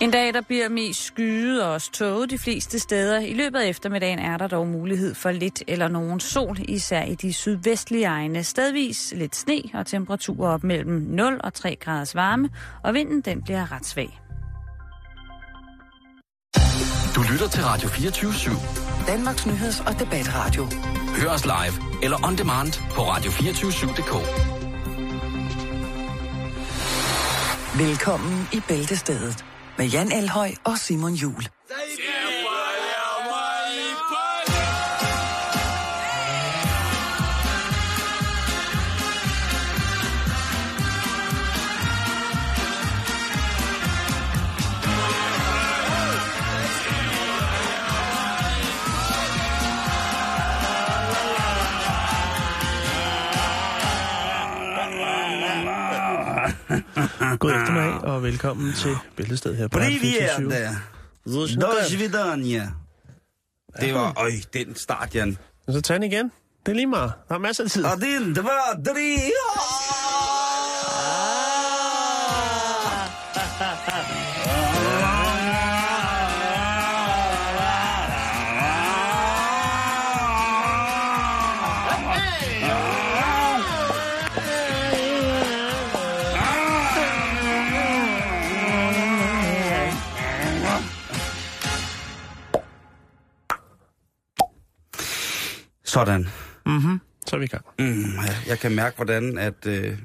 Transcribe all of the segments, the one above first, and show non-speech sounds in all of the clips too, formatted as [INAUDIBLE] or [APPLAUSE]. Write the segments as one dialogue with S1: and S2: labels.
S1: En dag, der bliver mest skyet og også tåget de fleste steder. I løbet af eftermiddagen er der dog mulighed for lidt eller nogen sol, især i de sydvestlige egne. Stedvis lidt sne og temperaturer op mellem 0 og 3 graders varme, og vinden den bliver ret svag.
S2: Du lytter til Radio 24 /7.
S3: Danmarks nyheds- og debatradio.
S2: Hør os live eller on demand på radio247.dk.
S3: Velkommen i Bæltestedet med Jan Elhøj og Simon Jul. [LAUGHS]
S4: God eftermiddag og velkommen til Bæltested her på
S5: Привет!
S4: 24
S5: До свидания. Det var, øj, den start, Jan.
S4: Og så tag den igen. Det er lige meget. Der er masser af tid.
S5: Один, два, три. Sådan.
S4: Mm-hmm. Så er vi i gang.
S5: Mm, jeg kan mærke, hvordan at øh,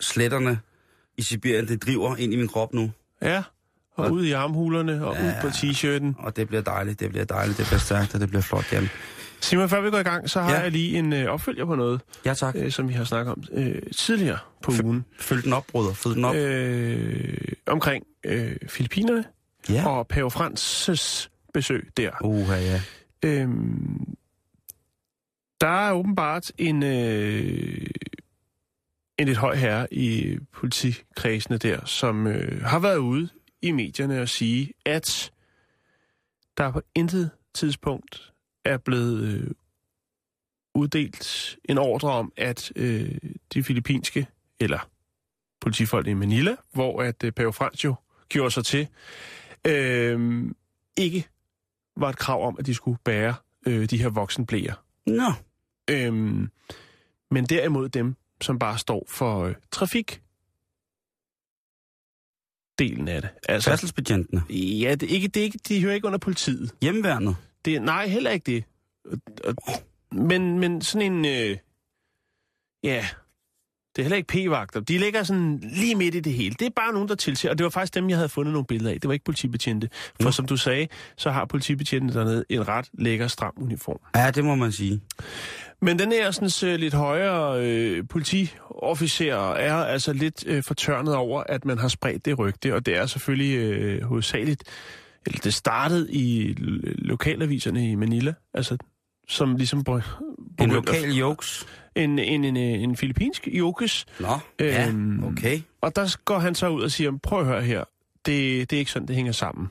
S5: sletterne i Sibirien, det driver ind i min krop nu.
S4: Ja, og
S5: Og-
S4: ud i armhulerne og ud på t-shirten.
S5: Og det bliver dejligt, det bliver dejligt, det bliver stærkt, og det bliver flot, Jan.
S4: Simon, før vi går i gang, så har
S5: Ja.
S4: jeg lige en øh, opfølger på noget,
S5: Ja, tak.
S4: øh, som vi har snakket om øh, tidligere på ugen.
S5: Følg den op, bruder. Følg den op.
S4: Øh, omkring øh, Filippinerne
S5: ja.
S4: og Pave Frances besøg der.
S5: Uha, ja.
S4: Øhm, der er åbenbart en, øh, en lidt høj herre i politikredsene der, som øh, har været ude i medierne og sige, at der på intet tidspunkt er blevet øh, uddelt en ordre om, at øh, de filippinske, eller politifolk i Manila, hvor at øh, Pave Frans jo gjorde sig til, øh, ikke var et krav om, at de skulle bære øh, de her voksenblæer.
S5: Nå.
S4: Øhm, men derimod dem, som bare står for øh, trafik delen af det. Altså,
S5: Færdselsbetjentene.
S4: ja, det er ikke, det er ikke, de hører ikke under politiet.
S5: Hjemmeværnet.
S4: Det, nej, heller ikke det. Men, men sådan en... Øh, ja, det er heller ikke p-vagter. De ligger sådan lige midt i det hele. Det er bare nogen, der tilser. Og det var faktisk dem, jeg havde fundet nogle billeder af. Det var ikke politibetjente. For
S5: Mm.
S4: som du sagde, så har politibetjente dernede en ret lækker, stram uniform.
S5: Ja, det må man sige.
S4: Men den her sådan, lidt højere øh, politiofficer er altså lidt øh, fortørnet over, at man har spredt det rygte, og det er selvfølgelig øh, hovedsageligt, eller det startede i lokalaviserne i Manila, altså som ligesom... Br-
S5: En
S4: begyndte
S5: lokal jokes.
S4: En, en, en, en filippinsk jokes,
S5: Nå, ja,
S4: Øhm,
S5: okay.
S4: og der går han så ud og siger, prøv at høre her, det, det er ikke sådan, det hænger sammen.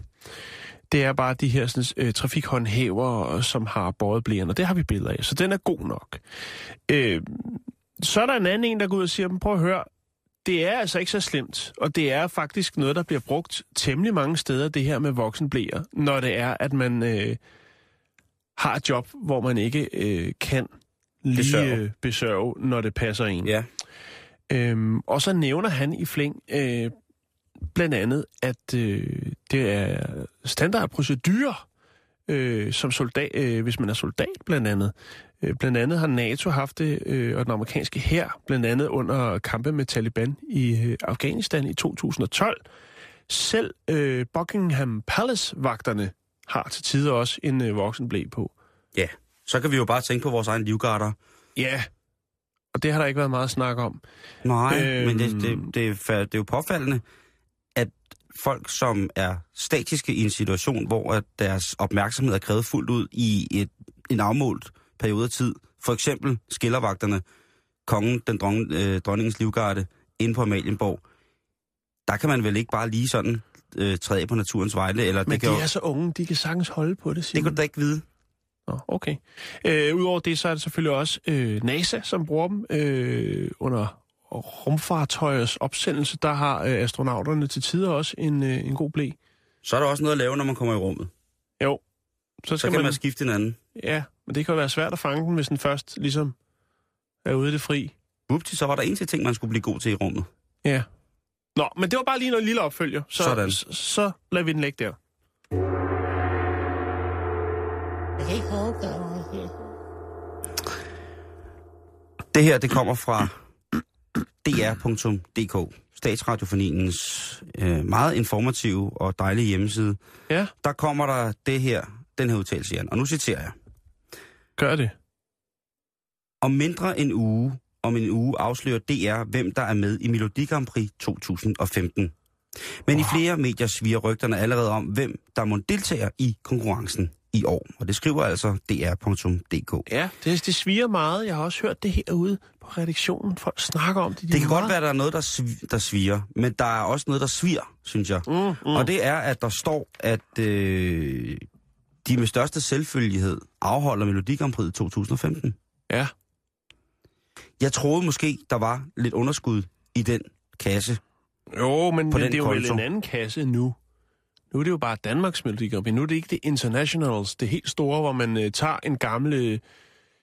S4: Det er bare de her sådan, øh, trafikhåndhæver, som har båret blæren, og det har vi billeder af, så den er god nok. Øh, så er der en anden en, der går ud og siger, prøv at høre, det er altså ikke så slemt, og det er faktisk noget, der bliver brugt temmelig mange steder, det her med voksenblæer, når det er, at man øh, har et job, hvor man ikke øh, kan lige
S5: Besørge.
S4: øh, besørge, når det passer en.
S5: Ja.
S4: Øhm, og så nævner han i flæng øh, blandt andet, at øh, det er standardprocedurer øh, som soldat, øh, hvis man er soldat blandt andet. Øh, blandt andet har NATO haft det, øh, og den amerikanske hær, blandt andet under kampe med Taliban i øh, Afghanistan i 2012. Selv øh, Buckingham Palace-vagterne har til tider også en øh, voksenblæ på.
S5: Ja, så kan vi jo bare tænke på vores egen livgarder.
S4: Ja, og det har der ikke været meget snak om.
S5: Nej, øhm...
S4: Øhm.
S5: men det, det, det, er, det er jo påfaldende, at folk, som er statiske i en situation, hvor deres opmærksomhed er krævet fuldt ud i et, en afmålt periode af tid, for eksempel skillervagterne, kongen, den dron, øh, dronningens livgarde, inde på Amalienborg, der kan man vel ikke bare lige sådan øh, træde på naturens vegne, eller
S4: Men
S5: det kan
S4: de
S5: jo,
S4: er så unge, de kan sagtens holde på det,
S5: det
S4: Simon.
S5: kan du da ikke vide.
S4: Nå, okay. Øh, Udover det, så er det selvfølgelig også øh, NASA, som bruger dem øh, under rumfartøjers opsendelse. Der har øh, astronauterne til tider også en, øh, en god blæ.
S5: Så er der også noget at lave, når man kommer i rummet.
S4: Jo. Så
S5: Så
S4: skal
S5: kan
S4: man,
S5: man skifte hinanden.
S4: Ja, men det kan jo være svært at fange den, hvis den først ligesom er ude i det fri.
S5: Vupti, så var der en til ting, man skulle blive god til i rummet.
S4: Ja. Nå, men det var bare lige noget lille opfølger. Så,
S5: Sådan.
S4: Så, så lader vi den ligge der.
S5: Det her, det kommer fra dr.dk, Statsradioforeningens øh, meget informative og dejlige hjemmeside.
S4: Ja,
S5: Der kommer der det her, den her udtalelse, Jan. Og nu citerer jeg.
S4: gør det.
S5: Om mindre en uge, om en uge afslører DR, hvem der er med i Melodi Grand Prix 2015. Men wow. i flere medier sviger rygterne allerede om, hvem der må deltage i konkurrencen i år. Og det skriver altså dr.dk.
S4: Ja, det, det sviger meget. Jeg har også hørt det herude på redaktionen. Folk snakker om det. De
S5: Det kan
S4: meget-
S5: godt være, at der er noget, der, sv- der sviger, men der er også noget, der sviger, synes jeg.
S4: Mm, mm.
S5: Og det er, at der står, at øh, de med største selvfølgelighed afholder Melodi Grand Prix 2015.
S4: Ja,
S5: Jeg troede måske, der var lidt underskud i den kasse.
S4: jo, men, men det er jo vel
S5: konto.
S4: en anden kasse nu. Nu er det jo bare Danmarks Melodi Grand Prix. Nu er det ikke det Internationals, det helt store, hvor man øh, tager en gammel øh,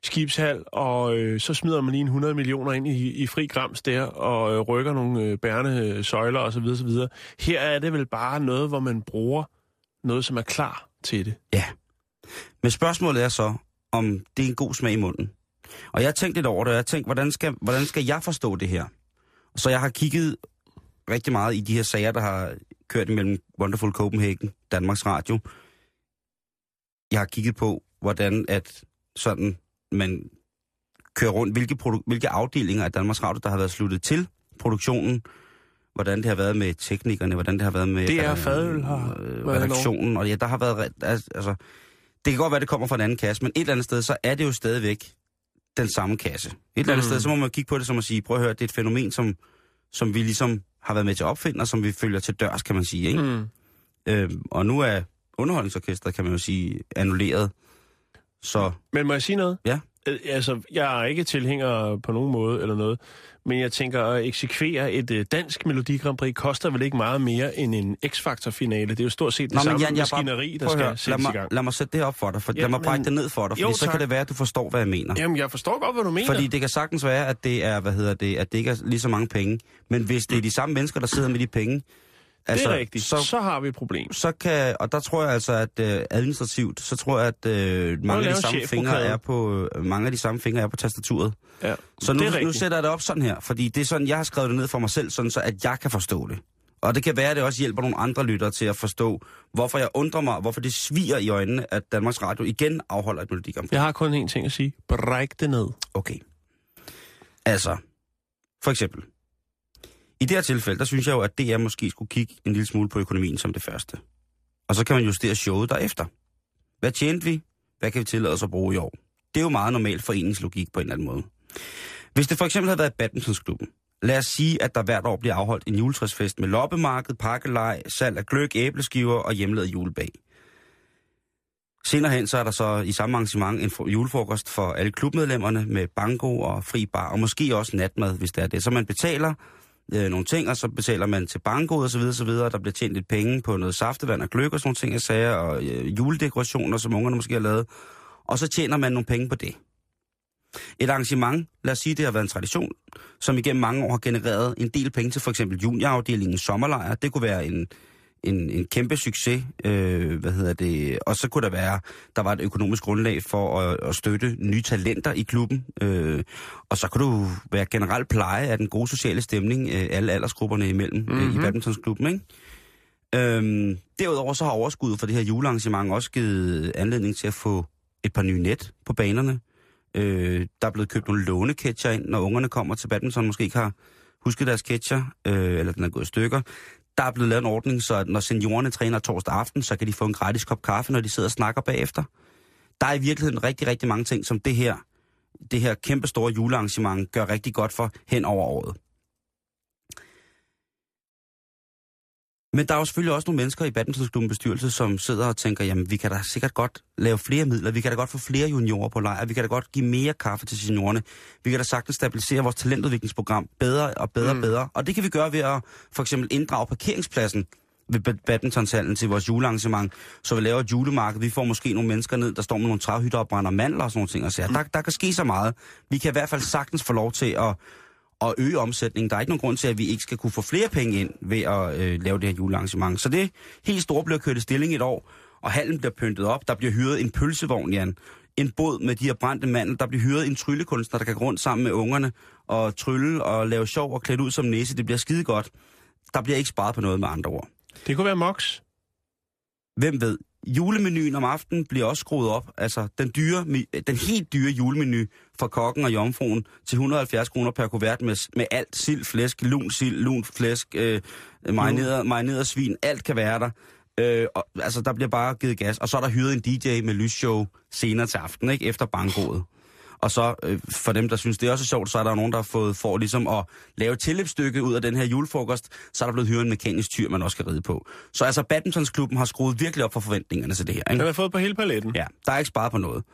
S4: skibshal, og øh, så smider man lige en 100 millioner ind i, i fri grams der, og øh, rykker nogle øh, bærende øh, søjler osv. osv. Her er det vel bare noget, hvor man bruger noget, som er klar til det.
S5: Ja. Men spørgsmålet er så, om det er en god smag i munden. Og jeg tænkte lidt over det, og jeg tænkte, hvordan skal, hvordan skal jeg forstå det her? Så jeg har kigget rigtig meget i de her sager, der har kørt imellem Wonderful Copenhagen, Danmarks Radio. Jeg har kigget på, hvordan at sådan man kører rundt, hvilke, produ- hvilke afdelinger af Danmarks Radio, der har været sluttet til produktionen, hvordan det har været med teknikerne, hvordan det har været med
S4: Fadøl har
S5: øh,
S4: været
S5: redaktionen, og ja, der har været, re- al- altså, det kan godt være, det kommer fra en anden kasse, men et eller andet sted, så er det jo stadigvæk den samme kasse. Et eller andet
S4: Mm.
S5: sted, så må man kigge på det som at sige, prøv at høre, det er et fænomen, som, som vi ligesom har været med til at opfinde, og som vi følger til dørs, kan man sige. Ikke?
S4: Mm.
S5: Øhm, og nu er underholdningsorkestret, kan man jo sige, annulleret. Så
S4: Men må jeg sige noget?
S5: Ja.
S4: Øh, Altså, jeg er ikke tilhænger på nogen måde eller noget, men jeg tænker, at eksekvere et øh, dansk Melodi Grand Prix koster vel ikke meget mere end en X-Factor-finale. Det er jo stort set det
S5: Nå,
S4: samme
S5: Jan, jeg er bare-
S4: maskineri, der skal
S5: høre, lad
S4: sættes i
S5: mig,
S4: gang.
S5: lad mig sætte det op for dig, for
S4: Ja,
S5: lad mig
S4: men-
S5: brække det ned for dig,
S4: Jo,
S5: så
S4: tak.
S5: kan det være, at du forstår, hvad jeg mener.
S4: Jamen, jeg forstår godt, hvad du mener.
S5: Fordi det kan sagtens være, at det er, hvad hedder det, at det ikke er lige så mange penge. Men hvis det er de samme mennesker, der sidder med de penge,
S4: det er rigtigt. Så,
S5: så,
S4: har vi et problem.
S5: så kan, og der tror jeg altså, at øh, administrativt, så tror jeg, at øh, mange, af de samme fingre er på, øh, mange af de samme fingre er på tastaturet.
S4: Ja,
S5: Så nu, nu sætter jeg det op sådan her, fordi det er sådan, jeg har skrevet det ned for mig selv, sådan så at jeg kan forstå det. Og det kan være, at det også hjælper nogle andre lyttere til at forstå, hvorfor jeg undrer mig, hvorfor det sviger i øjnene, at Danmarks Radio igen afholder et Melodi.
S4: Jeg har kun én ting at sige. Bræk det ned.
S5: Okay. Altså, for eksempel. I det her tilfælde, der synes jeg jo, at DR måske skulle kigge en lille smule på økonomien som det første. Og så kan man justere showet derefter. Hvad tjente vi? Hvad kan vi tillade os at bruge i år? Det er jo meget normal foreningslogik på en eller anden måde. Hvis det for eksempel havde været badmintonsklubben, lad os sige, at der hvert år bliver afholdt en juletræsfest med loppemarked, pakkelej, salg af gløk, æbleskiver og hjemmelavet julebag. Senere hen så er der så i samme arrangement en julefrokost for alle klubmedlemmerne med banko og fri bar, og måske også natmad, hvis det er det. Så man betaler øh, nogle ting, og så betaler man til banko og så videre, så videre. Der bliver tjent lidt penge på noget saftevand og gløk og sådan nogle ting, jeg sagde, og øh, juledekorationer, som ungerne måske har lavet. Og så tjener man nogle penge på det. Et arrangement, lad os sige, det har været en tradition, som igennem mange år har genereret en del penge til for eksempel juniorafdelingen sommerlejr. Det kunne være en, en, en kæmpe succes, øh, hvad hedder det, og så kunne der være, der var et økonomisk grundlag for at, at støtte nye talenter i klubben, øh, og så kunne du være generelt pleje af den gode sociale stemning, øh, alle aldersgrupperne imellem mm-hmm. øh, i
S4: Mhm.
S5: badmintonsklubben, ikke? Øhm, derudover så har overskuddet for det her julearrangement også givet anledning til at få et par nye net på banerne. Øh, der er blevet købt nogle låneketcher ind, når ungerne kommer til badminton, måske ikke har husket deres ketcher, øh, eller den er gået i stykker. Der er blevet lavet en ordning, så at når seniorerne træner torsdag aften, så kan de få en gratis kop kaffe, når de sidder og snakker bagefter. Der er i virkeligheden rigtig, rigtig mange ting, som det her, det her kæmpe store julearrangement gør rigtig godt for hen over året. Men der er jo selvfølgelig også nogle mennesker i badmintonklubben bestyrelse, som sidder og tænker, jamen vi kan da sikkert godt lave flere midler, vi kan da godt få flere juniorer på lejr, vi kan da godt give mere kaffe til seniorerne, vi kan da sagtens stabilisere vores talentudviklingsprogram bedre og bedre og
S4: Mm.
S5: bedre. Og det kan vi gøre ved at for eksempel inddrage parkeringspladsen ved bad- badmintonshallen til vores julearrangement, så vi laver et julemarked. Vi får måske nogle mennesker ned, der står med nogle træhytter og brænder mandler og sådan nogle ting. Og så, der, der kan ske så meget. Vi kan i hvert fald sagtens få lov til at, at øge omsætningen. Der er ikke nogen grund til, at vi ikke skal kunne få flere penge ind ved at øh, lave det her julearrangement. Så det helt store bliver kørt i stilling et år, og hallen bliver pyntet op. Der bliver hyret en pølsevogn, Jan. En båd med de her brændte mandler. Der bliver hyret en tryllekunstner, der kan gå rundt sammen med ungerne og trylle og lave sjov og klædt ud som næse. Det bliver skide godt. Der bliver ikke sparet på noget med andre ord.
S4: Det kunne være Mox.
S5: Hvem ved? Julemenuen om aftenen bliver også skruet op. Altså, den, dyre, den helt dyre julemenu fra kokken og jomfruen til 170 kroner per kuvert med, med alt. Sild, flæsk, lun sild, lun flæsk, øh, marineret, marineret svin. Alt kan være der. Øh, og, altså, der bliver bare givet gas. Og så er der hyret en DJ med lysshow senere til aften, ikke? Efter bankoet. Og så øh, for dem, der synes, det er også sjovt, så er der nogen, der har fået for ligesom at lave et tilløbsstykke ud af den her julefrokost, så er der blevet hyret en mekanisk tyr, man også kan ride på. Så altså, badmintonsklubben har skruet virkelig op for forventningerne til det her.
S4: Den
S5: Ikke?
S4: har fået på hele paletten.
S5: Ja, der er ikke sparet på noget.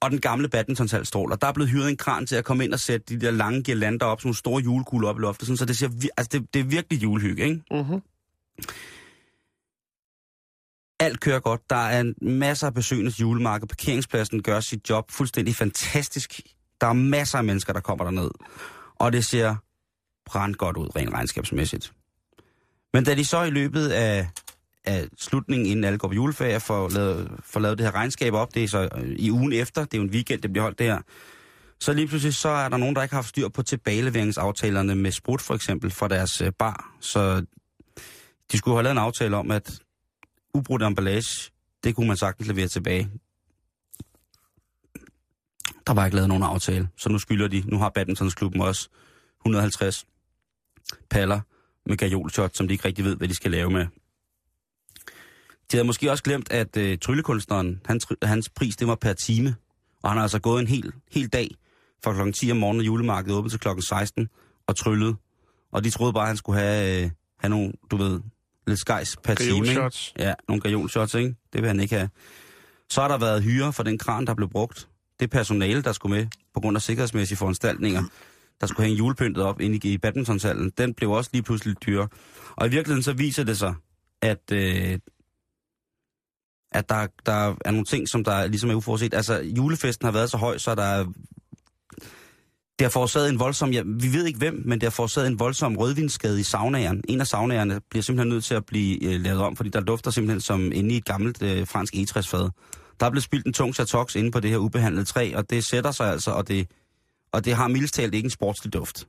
S5: Og den gamle badmintonshal stråler. Der er blevet hyret en kran til at komme ind og sætte de der lange girlander op, sådan nogle store julekugler op i loftet, sådan, så det, ser, altså det, det er virkelig julehygge, ikke?
S4: Mm-hmm.
S5: Alt kører godt. Der er en masser af besøgende til julemarkedet. Parkeringspladsen gør sit job fuldstændig fantastisk. Der er masser af mennesker, der kommer derned. Og det ser brændt godt ud, rent regnskabsmæssigt. Men da de så i løbet af, af slutningen, inden alle går på juleferie, får lavet, får lavet det her regnskab op, det er så øh, i ugen efter, det er jo en weekend, det bliver holdt det her, så lige pludselig så er der nogen, der ikke har haft styr på tilbageleveringsaftalerne med sprut for eksempel fra deres øh, bar. Så de skulle have lavet en aftale om, at ubrudt emballage, det kunne man sagtens levere tilbage. Der var ikke lavet nogen aftale, så nu skylder de, nu har badmintonsklubben også 150 paller med gajolshot, som de ikke rigtig ved, hvad de skal lave med. De havde måske også glemt, at øh, tryllekunstneren, hans, hans pris, det var per time. Og han har altså gået en hel, hel dag fra kl. 10 om morgenen, og julemarkedet åbent til klokken 16, og tryllet. Og de troede bare, at han skulle have, øh, have nogle, du ved, lidt skejs per time. Ja, nogle gajolshots, ikke? Det vil han ikke have. Så har der været hyre for den kran, der blev brugt. Det personale, der skulle med på grund af sikkerhedsmæssige foranstaltninger, der skulle hænge julepyntet op inde i, badmintonshallen, den blev også lige pludselig dyre. Og i virkeligheden så viser det sig, at, øh, at der, der er nogle ting, som der ligesom er uforudset. Altså, julefesten har været så høj, så der er det har forårsaget en voldsom, ja, vi ved ikke hvem, men det har forårsaget en voldsom rødvinsskade i saunaeren. En af saunaerne bliver simpelthen nødt til at blive øh, lavet om, fordi der dufter simpelthen som inde i et gammelt øh, fransk egetræsfad. Der er blevet spildt en tung chatox inde på det her ubehandlede træ, og det sætter sig altså, og det, og det har mildest talt ikke en sportslig duft.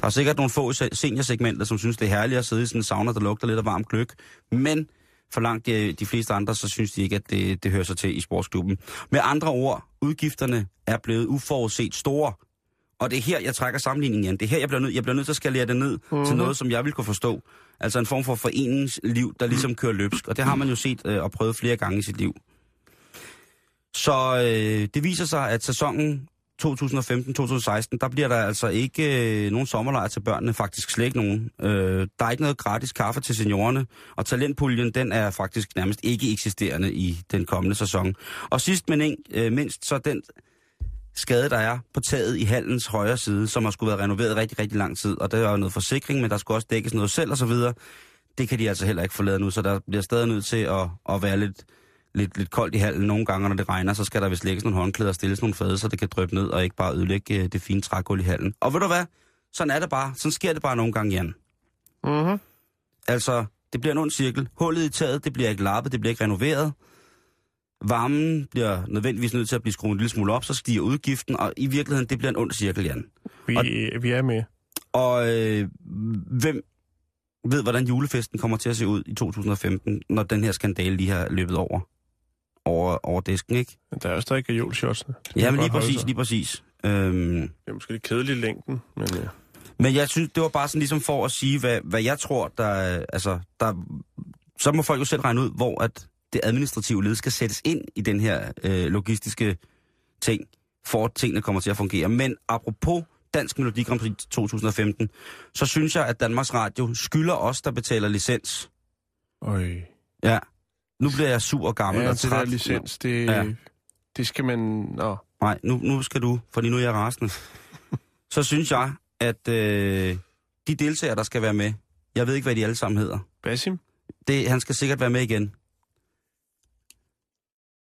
S5: Der er sikkert nogle få seniorsegmenter, som synes, det er herligt at sidde i sådan en sauna, der lugter lidt af varm gløk. Men for langt de, de fleste andre, så synes de ikke, at det, det hører sig til i sportsklubben. Med andre ord, udgifterne er blevet uforudset store. Og det er her, jeg trækker sammenligningen igen. Det er her, jeg bliver nødt, jeg bliver nødt til at skalere det ned mm-hmm. til noget, som jeg vil kunne forstå. Altså en form for foreningsliv, der ligesom kører løbsk. Og det har man jo set øh, og prøvet flere gange i sit liv. Så øh, det viser sig, at sæsonen 2015-2016, der bliver der altså ikke øh, nogen sommerlejr til børnene, faktisk slet ikke nogen. Øh, der er ikke noget gratis kaffe til seniorerne, og talentpuljen, den er faktisk nærmest ikke eksisterende i den kommende sæson. Og sidst men ikke øh, mindst, så den skade, der er på taget i hallens højre side, som har skulle være renoveret rigtig, rigtig lang tid, og der er jo noget forsikring, men der skulle også dækkes noget selv og så videre. Det kan de altså heller ikke få lavet nu, så der bliver stadig nødt til at, at være lidt, lidt, lidt koldt i hallen nogle gange, når det regner, så skal der vist lægges nogle håndklæder og stilles nogle fade, så det kan drøbe ned og ikke bare ødelægge øh, det fine trægulv i hallen. Og ved du hvad? Sådan er det bare. Sådan sker det bare nogle gange, Jan.
S4: Mm-hmm.
S5: Altså, det bliver en ond cirkel. Hullet i taget, det bliver ikke lappet, det bliver ikke renoveret. Varmen bliver nødvendigvis nødt til at blive skruet en lille smule op, så stiger udgiften, og i virkeligheden, det bliver en ond cirkel, Jan.
S4: Vi,
S5: Og-
S4: vi er med.
S5: Og øh, hvem ved, hvordan julefesten kommer til at se ud i 2015, når den her skandale lige har løbet over, over, over disken, ikke?
S4: Men der er jo stadig gajolshots.
S5: Ja, men lige præcis, lige præcis. Øhm,
S4: Det er måske lidt kedeligt i længden, men ja.
S5: men jeg synes, det var bare sådan ligesom for at sige, hvad, hvad jeg tror, der, er- altså, der, så må folk jo selv regne ud, hvor at det administrative led skal sættes ind i den her øh, logistiske ting, for at tingene kommer til at fungere. Men apropos Dansk Melodi Grand Prix 2015, så synes jeg, at Danmarks Radio skylder os, der betaler licens.
S4: Øj.
S5: Ja. Nu bliver jeg sur og gammel
S4: Ja,
S5: og
S4: det der
S5: træt.
S4: licens, det,
S5: ja.
S4: det skal man... Nå,
S5: Nej, nu, nu skal du, fordi nu er jeg rasende. [LAUGHS] så synes jeg, at øh, de deltagere, der skal være med, jeg ved ikke, hvad de alle sammen hedder.
S4: Basim?
S5: det, han skal sikkert være med igen.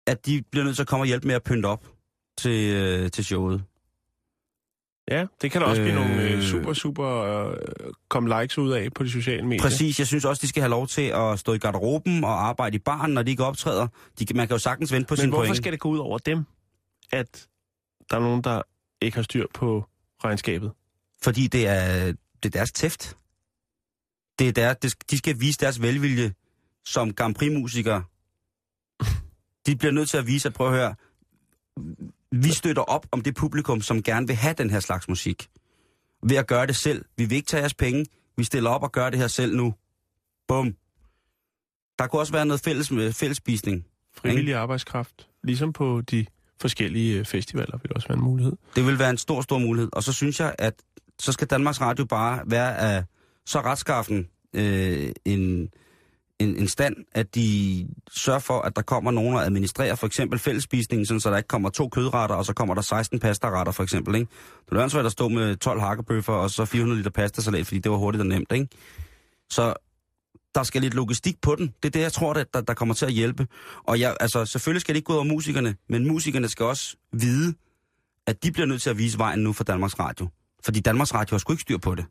S5: At de bliver nødt til at komme og hjælpe med at pynte op til, øh, til showet.
S4: Ja, det kan der også øh... blive nogle øh,
S5: Øh.
S4: super, super øh, komme likes ud af på de sociale medier.
S5: Præcis, jeg synes også, de skal have lov til at stå i garderoben og arbejde i baren, når de ikke optræder. De, man kan jo sagtens vente på
S4: Men
S5: sin
S4: hvorfor
S5: point.
S4: skal det gå ud over dem, at der er nogen, der ikke har styr på regnskabet?
S5: Fordi det er, det er deres tæft. Det er der, det, de skal vise deres velvilje som Grand Prix-musikere. De bliver nødt til at vise, at prøv at høre, vi støtter op om det publikum, som gerne vil have den her slags musik. Ved at gøre det selv. Vi vil ikke tage jeres penge. Vi stiller op og gør det her selv nu. Bum. Der kunne også være noget fælles, med fællesspisning.
S4: Frivillig arbejdskraft, ligesom på de forskellige øh, festivaler, vil også være en mulighed.
S5: Det vil være en stor, stor mulighed. Og så synes jeg, at så skal Danmarks Radio bare være af så retskaffen øh, en, en, en stand, at de sørger for, at der kommer nogen og administrerer for eksempel fællesspisningen, sådan, så der ikke kommer to kødretter, og så kommer der 16 pastaretter for eksempel. Ikke? Det er svært at stå med 12 hakkebøffer og så 400 liter pastasalat, fordi det var hurtigt og nemt. Ikke? Så der skal lidt logistik på den. Det er det, jeg tror, der, der, der kommer til at hjælpe. Og jeg, altså, selvfølgelig skal det ikke gå over musikerne, men musikerne skal også vide, at de bliver nødt til at vise vejen nu for Danmarks Radio. Fordi Danmarks Radio har sgu ikke styr på det.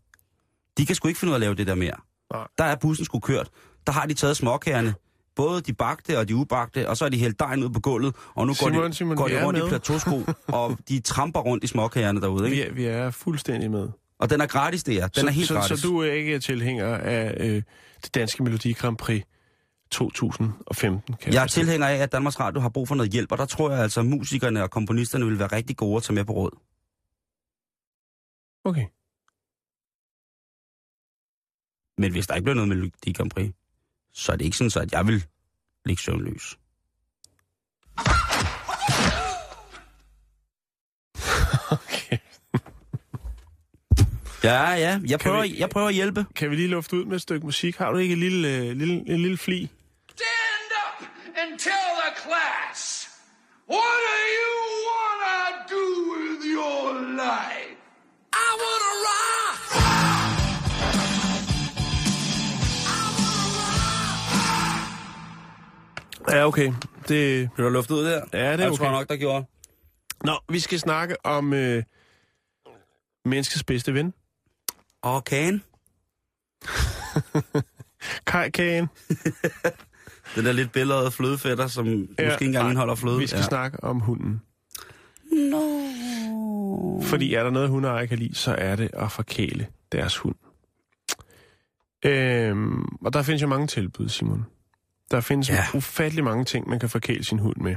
S5: De kan sgu ikke finde ud af at lave det der mere.
S4: Nej.
S5: Der er bussen sgu kørt. Der har de taget småkagerne. Både de bagte og de ubagte, og så er de hældt dejen ud på gulvet, og nu går
S4: Simon,
S5: de,
S4: Simon,
S5: går
S4: vi
S5: de rundt i
S4: med.
S5: plateausko, [LAUGHS] og de tramper rundt i småkagerne derude.
S4: Vi
S5: Ikke?
S4: er, vi er fuldstændig med.
S5: Og den er gratis, det er. Den
S4: så,
S5: er helt
S4: så,
S5: gratis.
S4: Så du er ikke tilhænger af øh, det danske Melodi Grand Prix 2015, kan
S5: Jeg er tilhænger af, at Danmarks Radio har brug for noget hjælp, og der tror jeg altså, at musikerne og komponisterne vil være rigtig gode at tage med på råd.
S4: Okay.
S5: Men hvis der ikke bliver noget med Melodi Grand Prix, så er det ikke sådan, så at jeg vil ligge søvnløs.
S4: okay.
S5: Ja, ja. Jeg prøver,
S4: vi-
S5: jeg prøver at hjælpe.
S4: Kan vi lige lufte ud med et stykke musik? Har du ikke en lille, øh, lille, en lille fli?
S6: Stand up and tell the class. What do you
S4: Ja, okay. Det,
S5: Blev der luftet ud der?
S4: Ja, det er
S5: Jeg tror
S4: okay.
S5: nok, der gjorde.
S4: Nå, vi skal snakke om øh, menneskets bedste ven.
S5: Og kagen. [LAUGHS]
S4: Kajkagen. [LAUGHS]
S5: Den der lidt billedede flødefætter, som ja, måske ikke engang indeholder fløde.
S4: Vi skal ja. snakke om hunden.
S5: No.
S4: Fordi er der noget, hundeejere kan lide, så er det at forkæle deres hund. Øhm, og der findes jo mange tilbud, Simon. Der findes
S5: Ja.
S4: ufattelig mange ting, man kan forkæle sin hund med.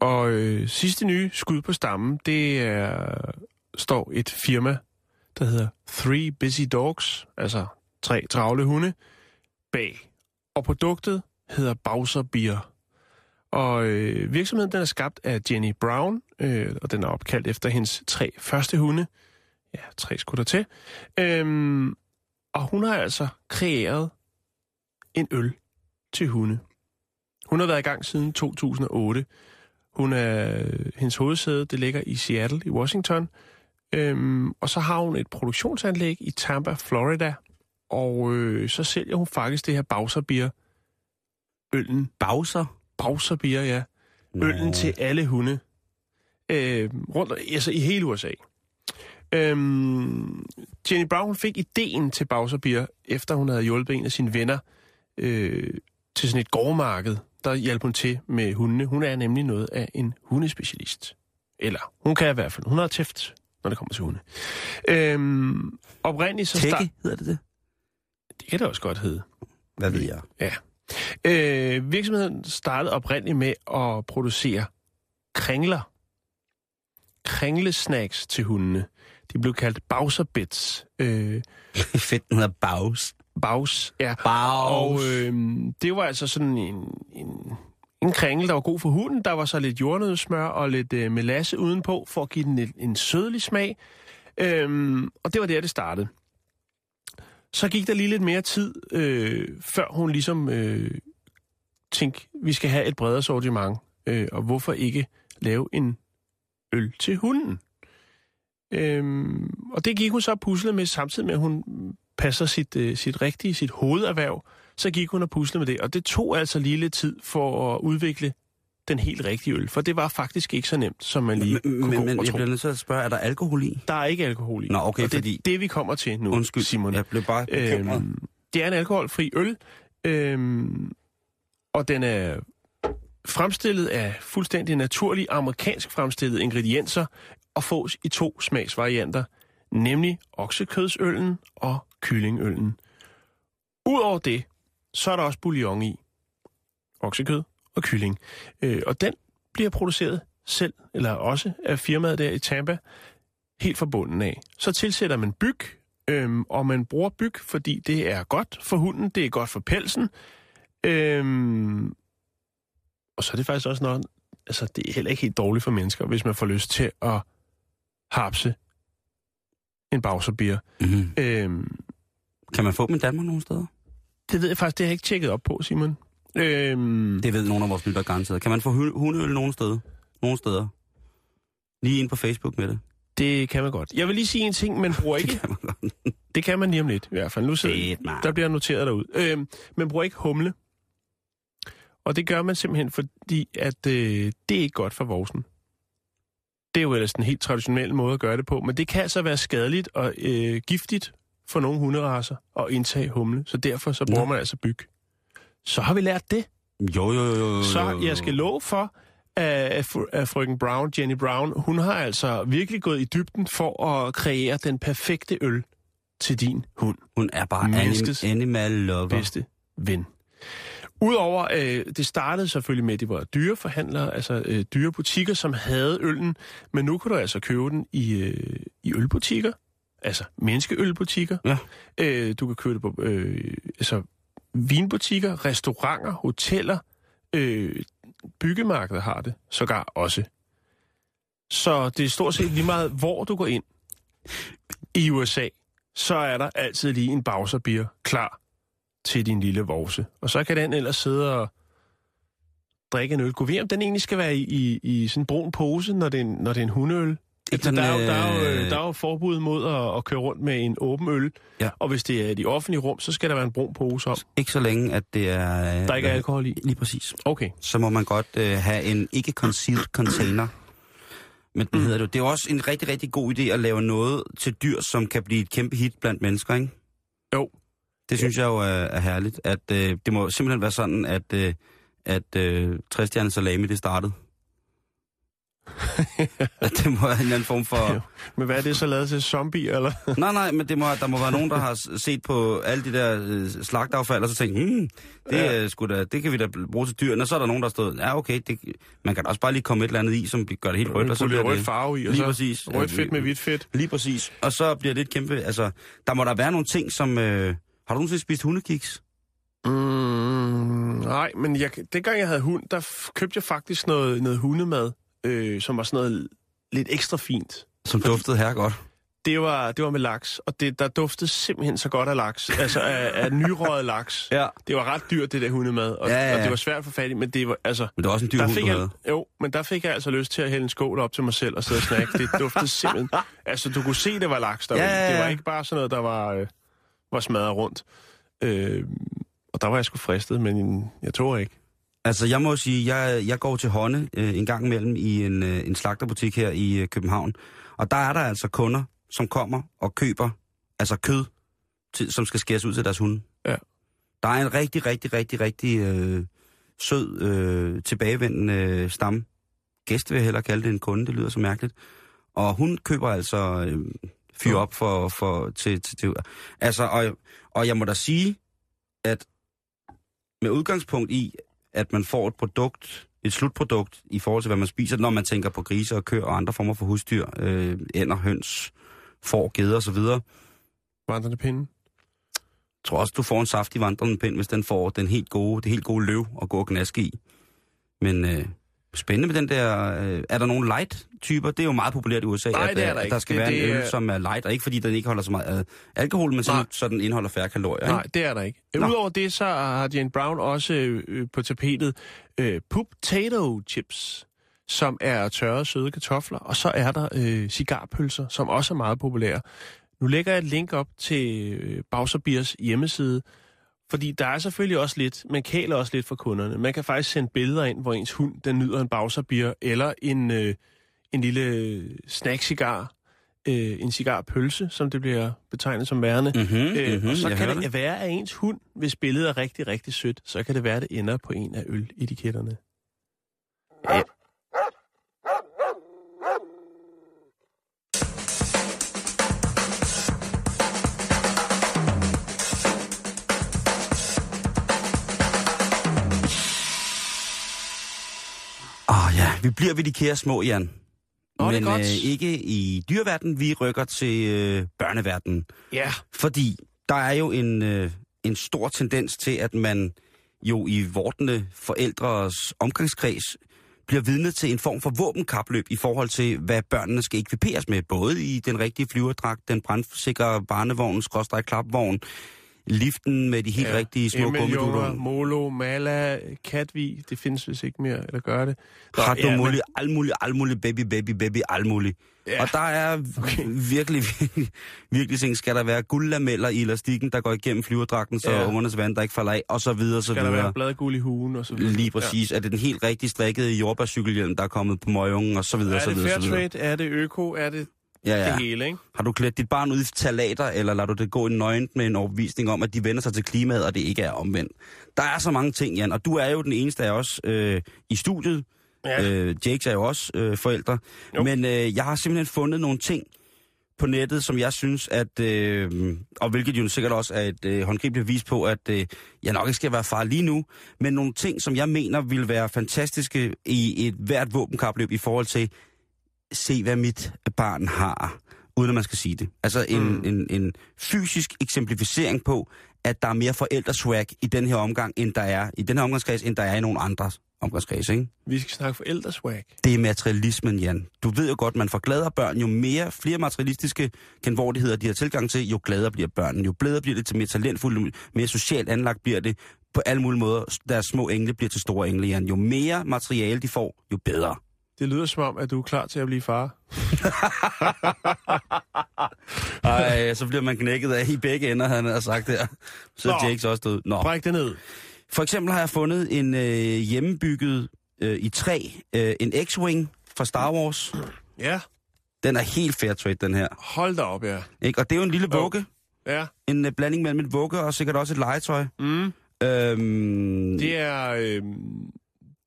S4: Og øh, sidste nye skud på stammen, det er, står et firma, der hedder Three Busy Dogs, altså tre travle hunde, bag. Og produktet hedder Bowser Beer. Og øh, virksomheden den er skabt af Jenny Brown, øh, og den er opkaldt efter hendes tre første hunde. Ja, tre skulle der til. Øhm, og hun har altså kreeret en øl til hunde. Hun har været i gang siden 2008. Hun er, hendes hovedsæde, det ligger i Seattle i Washington. Øhm, og så har hun et produktionsanlæg i Tampa, Florida. Og øh, så sælger hun faktisk det her Bowser Beer. Øllen.
S5: Bowser?
S4: Bowser Beer, ja. Øllen til alle hunde. Øh, rundt, altså i hele USA. Øhm, Jenny Brown fik ideen til Bowser Beer, efter hun havde hjulpet en af sine venner øh, til sådan et gårdmarked. Der hjalp hun til med hundene. Hun er nemlig noget af en hundespecialist. Eller hun kan i hvert fald. Hun har tæft, når det kommer til hunde. Øhm, oprindeligt så
S5: Tække,
S4: start...
S5: hedder det det?
S4: Det kan det også godt hedde.
S5: Hvad ved jeg?
S4: Ja. Øh, virksomheden startede oprindeligt med at producere kringler. Kringlesnacks til hundene. De blev kaldt Bowser Bits. Øh, [LAUGHS]
S5: Fedt, den hedder Baus.
S4: Baus, ja.
S5: Baus.
S4: Og øh, det var altså sådan en, en, en kringle, der var god for hunden. Der var så lidt jordnødsmør og lidt øh, melasse udenpå, for at give den en, en sødlig smag. Øhm, og det var der, det startede. Så gik der lige lidt mere tid, øh, før hun ligesom øh, tænkte, vi skal have et bredere sortiment. Øh, og hvorfor ikke lave en øl til hunden? Øhm, og det gik hun så puslet med, samtidig med, at hun passer sit, øh, sit rigtige, sit hovederhverv så gik hun og puslede med det. Og det tog altså lige lidt tid for at udvikle den helt rigtige øl. For det var faktisk ikke så nemt, som man lige
S5: Men,
S4: kunne
S5: men, men jeg
S4: tro.
S5: bliver nødt til at spørge, er der alkohol i?
S4: Der er ikke alkohol i.
S5: Nå, okay,
S4: og det er
S5: fordi-
S4: det, vi kommer til nu,
S5: Undskyld,
S4: Simon.
S5: jeg blev bare bekymret.
S4: Øhm, det er en alkoholfri øl, øhm, og den er fremstillet af fuldstændig naturlige amerikansk fremstillede ingredienser og fås i to smagsvarianter, nemlig oksekødsøllen og kyllingøllen. Udover det, så er der også bouillon i. Oksekød og kylling. Øh, og den bliver produceret selv, eller også af firmaet der i Tampa, helt fra bunden af. Så tilsætter man byg, øhm, og man bruger byg, fordi det er godt for hunden, det er godt for pelsen. Øhm, og så er det faktisk også noget, altså det er heller ikke helt dårligt for mennesker, hvis man får lyst til at hapse en bagserbier.
S5: Mm-hmm.
S4: Øhm,
S5: Kan man få dem i Danmark nogle steder?
S4: det ved jeg faktisk, det har jeg ikke tjekket op på, Simon. Øhm,
S5: Det ved nogle af vores lyttere garanteret. Kan man få hu- hundeøl nogle steder? Nogle steder? Lige ind på Facebook med det.
S4: det kan man godt. Jeg vil lige sige en ting, man bruger [LAUGHS] ikke.
S5: Kan man godt.
S4: Det kan man lige om lidt, i hvert fald. Nu sidder,
S5: Fedt, mand.
S4: der bliver noteret derude. Øhm, man bruger ikke humle. Og det gør man simpelthen, fordi at øh, det er ikke godt for vorsen. Det er jo ellers den helt traditionelle måde at gøre det på, men det kan altså være skadeligt og øh, giftigt for nogle hunderaser at indtage humle, så derfor så bruger
S5: Nå.
S4: man altså byg. Så har vi lært det.
S5: Jo, jo, jo, jo.
S4: Så jeg skal love for, at, fr- at frøken Brown, Jenny Brown, hun har altså virkelig gået i dybden for at kreere den perfekte øl til din hund.
S5: Hun er bare
S4: Menneskets
S5: anim- animal lover.
S4: bedste ven. Udover, øh, det startede selvfølgelig med, at det var dyreforhandlere, altså øh, dyrebutikker, som havde øllen, men nu kan du altså købe den i, øh, i ølbutikker, altså menneskeølbutikker.
S5: Ja.
S4: Øh, du kan købe det på øh, altså, vinbutikker, restauranter, hoteller, øh, byggemarkeder har det sågar også. Så det er stort set lige meget, hvor du går ind i USA, så er der altid lige en Bowser klar til din lille vorse. Og så kan den ellers sidde og drikke en øl. Gå ved, om den egentlig skal være i, i, i sådan en brun pose, når det er en, når det er en hundeøl.
S5: Ikke
S4: Altså, der, er jo,
S5: sådan,
S4: der, er jo,
S5: øh,
S4: øh, der er jo forbud mod at, at køre rundt med en åben øl.
S5: Ja.
S4: Og hvis det er i de offentlige rum, så skal der være en brun pose om.
S5: Ikke så længe, at det er... øh,
S4: Der ikke er alkohol i.
S5: Lige præcis.
S4: Okay.
S5: Så må man godt øh, have en ikke-concealed container. Men det hedder det. Det er jo også en rigtig, rigtig god idé at lave noget til dyr, som kan blive et kæmpe hit blandt mennesker, ikke?
S4: Jo.
S5: Det synes jeg jo er, er herligt. At, øh, det må simpelthen være sådan, at, øh, at øh, 60 salami, det startede. [LAUGHS] det må være en anden form for... [LAUGHS]
S4: Jo. Men hvad er det så lavet til? Zombie, eller? [LAUGHS]
S5: Nej, nej, men det må, der må være nogen, der har set på alle de der øh, slagtaffald, og så tænkt, hmm, det,
S4: Ja.
S5: ja. sgu da, det kan vi da bruge til dyrene. Og så er der nogen, der har stået, ja okay, det, man kan da også bare lige komme et eller andet i, som gør det helt rødt, og så bliver
S4: rødt farve i, og
S5: Lige
S4: så
S5: præcis.
S4: rødt fedt med hvidt fedt.
S5: Lige præcis. Og så bliver det et kæmpe... Altså, der må der være nogle ting, som... Øh, har du nogensinde spist hundekiks?
S4: Mm, nej, men jeg, dengang jeg havde hund, der købte jeg faktisk noget, noget hundemad, øh, som var sådan noget lidt ekstra fint.
S5: Som duftede her godt.
S4: Det var, det var med laks, og det, der duftede simpelthen så godt af laks. Altså af, af nyrøget laks.
S5: Ja.
S4: Det var ret dyrt, det der hundemad, og,
S5: Ja, ja, ja.
S4: og det var svært at få fat i, men det var, altså...
S5: Men det var også en dyr
S4: Der
S5: hund,
S4: fik jeg, jo, men der fik jeg altså lyst til at hælde en skål op til mig selv og sidde og snakke. Det duftede simpelthen... [LAUGHS] Altså, du kunne se, det var laks derude.
S5: Ja, ja, ja.
S4: Det var ikke bare sådan noget, der var, øh, var smadret rundt. Øh, og der var jeg sgu fristet, men jeg tror ikke.
S5: Altså, jeg må sige, jeg, jeg går til hånde øh, en gang imellem i en, øh, en slagterbutik her i øh, København. Og der er der altså kunder, som kommer og køber altså kød, til, som skal skæres ud til deres hunde.
S4: Ja.
S5: Der er en rigtig, rigtig, rigtig, rigtig øh, sød, øh, tilbagevendende øh, stam. Gæst vil jeg hellere kalde det en kunde, det lyder så mærkeligt. Og hun køber altså øh, fyr op for, for, til, til, til... Altså, og, og jeg må da sige, at med udgangspunkt i, at man får et produkt, et slutprodukt i forhold til, hvad man spiser, når man tænker på grise og køer og andre former for husdyr, øh, ænder, høns, får, geder osv. Jeg
S4: Vandrende pinde.
S5: tror også, du får en saftig vandrende pind, hvis den får den helt gode, det helt gode løv at gå og gnaske i. Men øh, spændende med den der... Øh, er der nogle light-typer? Det er jo meget populært i USA,
S4: Nej,
S5: at,
S4: det er
S5: øh,
S4: der
S5: at
S4: ikke.
S5: der skal
S4: Det-
S5: være
S4: det
S5: en øl,
S4: er-
S5: som er light, og ikke fordi den ikke holder så meget øh, alkohol, men sådan, så den indeholder færre kalorier.
S4: Nej,
S5: Ikke?
S4: det er der ikke.
S5: Nå.
S4: Udover det, så har Jane Brown også øh, på tapetet øh, potato chips, som er tørrede søde kartofler. Og så er der øh, cigarpølser, som også er meget populære. Nu lægger jeg et link op til øh, Bowser Beers hjemmeside, Fordi der er selvfølgelig også lidt, man kæler også lidt for kunderne. Man kan faktisk sende billeder ind, hvor ens hund, den nyder en bagserbier, eller en, øh, en lille snack-cigar, øh, en cigarpølse, som det bliver betegnet som værende.
S5: Mhm,
S4: øh,
S5: mhm,
S4: og så
S5: jeg
S4: kan det, være, at ens hund, hvis billedet er rigtig, rigtig sødt, så kan det være, at det ender på en af øletiketterne. Ja.
S5: Åh oh, ja, vi bliver ved de kære små, Jan.
S4: Nå, det er
S5: Men
S4: godt.
S5: øh, ikke i dyreverdenen, vi rykker til øh, børneverdenen.
S4: ja.
S5: Fordi der er jo en, øh, en stor tendens til, at man jo i vortende forældres omgangskreds bliver vidne til en form for våbenkapløb i forhold til, hvad børnene skal ekviperes med. Både i den rigtige flyverdragt, den brandsikre barnevogn, skråstrej klapvogn, liften med de helt ja, rigtige små gummidutter.
S4: Molo, Mala, Katvi, det findes vist ikke mere, eller gør det?
S5: Har du
S4: ja, men-
S5: muligt, alt muligt, alt muligt, baby, baby, baby, alt muligt.
S4: Ja.
S5: Og der er okay. virkelig, virkelig, virkelig ting. Skal der være guldlameller i elastikken, der går igennem flyverdragten, så
S4: Ja.
S5: ungernes vand, der ikke falder af, og så videre, så
S4: Skal der
S5: videre.
S4: være bladguld i hugen og så videre?
S5: Lige præcis. Ja. Er det den helt rigtig strikkede jordbærcykelhjelm, der er kommet på møgungen, og så videre,
S4: Ja.
S5: så
S4: Er det
S5: videre,
S4: fair
S5: så videre.
S4: trade? Er det øko? Er det
S5: Ja,
S4: ja. det hele, ikke?
S5: Har du klædt dit barn ud i talater, eller lader du det gå i nøgent med en overbevisning om, at de vender sig til klimaet, og det ikke er omvendt? Der er så mange ting, Jan, og du er jo den eneste af os øh, i studiet.
S4: Ja.
S5: Øh, Jakes er jo også øh, forældre.
S4: Jo.
S5: Men øh, jeg har simpelthen fundet nogle ting på nettet, som jeg synes, at, øh, og hvilket jo sikkert også er et øh, håndgribeligt bevis på, at øh, jeg nok ikke skal være far lige nu, men nogle ting, som jeg mener vil være fantastiske i et hvert våbenkapløb i forhold til, se hvad mit barn har, uden at man skal sige det. Altså en,
S4: Mm.
S5: en, en fysisk eksemplificering på, at der er mere forældreswag i den her omgang, end der er i den her omgangskreds, end der er i nogle andre omgangskreds, ikke?
S4: Vi skal snakke forældreswag.
S5: Det er materialismen, Jan. Du ved jo godt, man får gladere børn, jo mere, flere materialistiske kenvordigheder de har tilgang til, jo gladere bliver børnene. Jo bedre bliver det til mere talentfulde, mere socialt anlagt bliver det. På alle mulige måder, deres små engle bliver til store engle, Jan. Jo mere materiale de får, jo bedre.
S4: Det lyder som om, at du er klar til at blive far. [LAUGHS]
S5: Ej, så bliver man knækket af i begge ender, han har sagt der. Så er. Jakes også død. Nå.
S4: Bræk det ned.
S5: For eksempel har jeg fundet en øh, hjemmebygget øh, i træ, øh, en X-Wing fra Star Wars.
S4: Ja,
S5: Den er helt fair trade, den her.
S4: hold da op, ja.
S5: Ikke? Og det er jo en lille vugge.
S4: Ja,
S5: En øh, blanding mellem et vugge og sikkert også et legetøj.
S4: mm.
S5: Øhm,
S4: det er... Øh,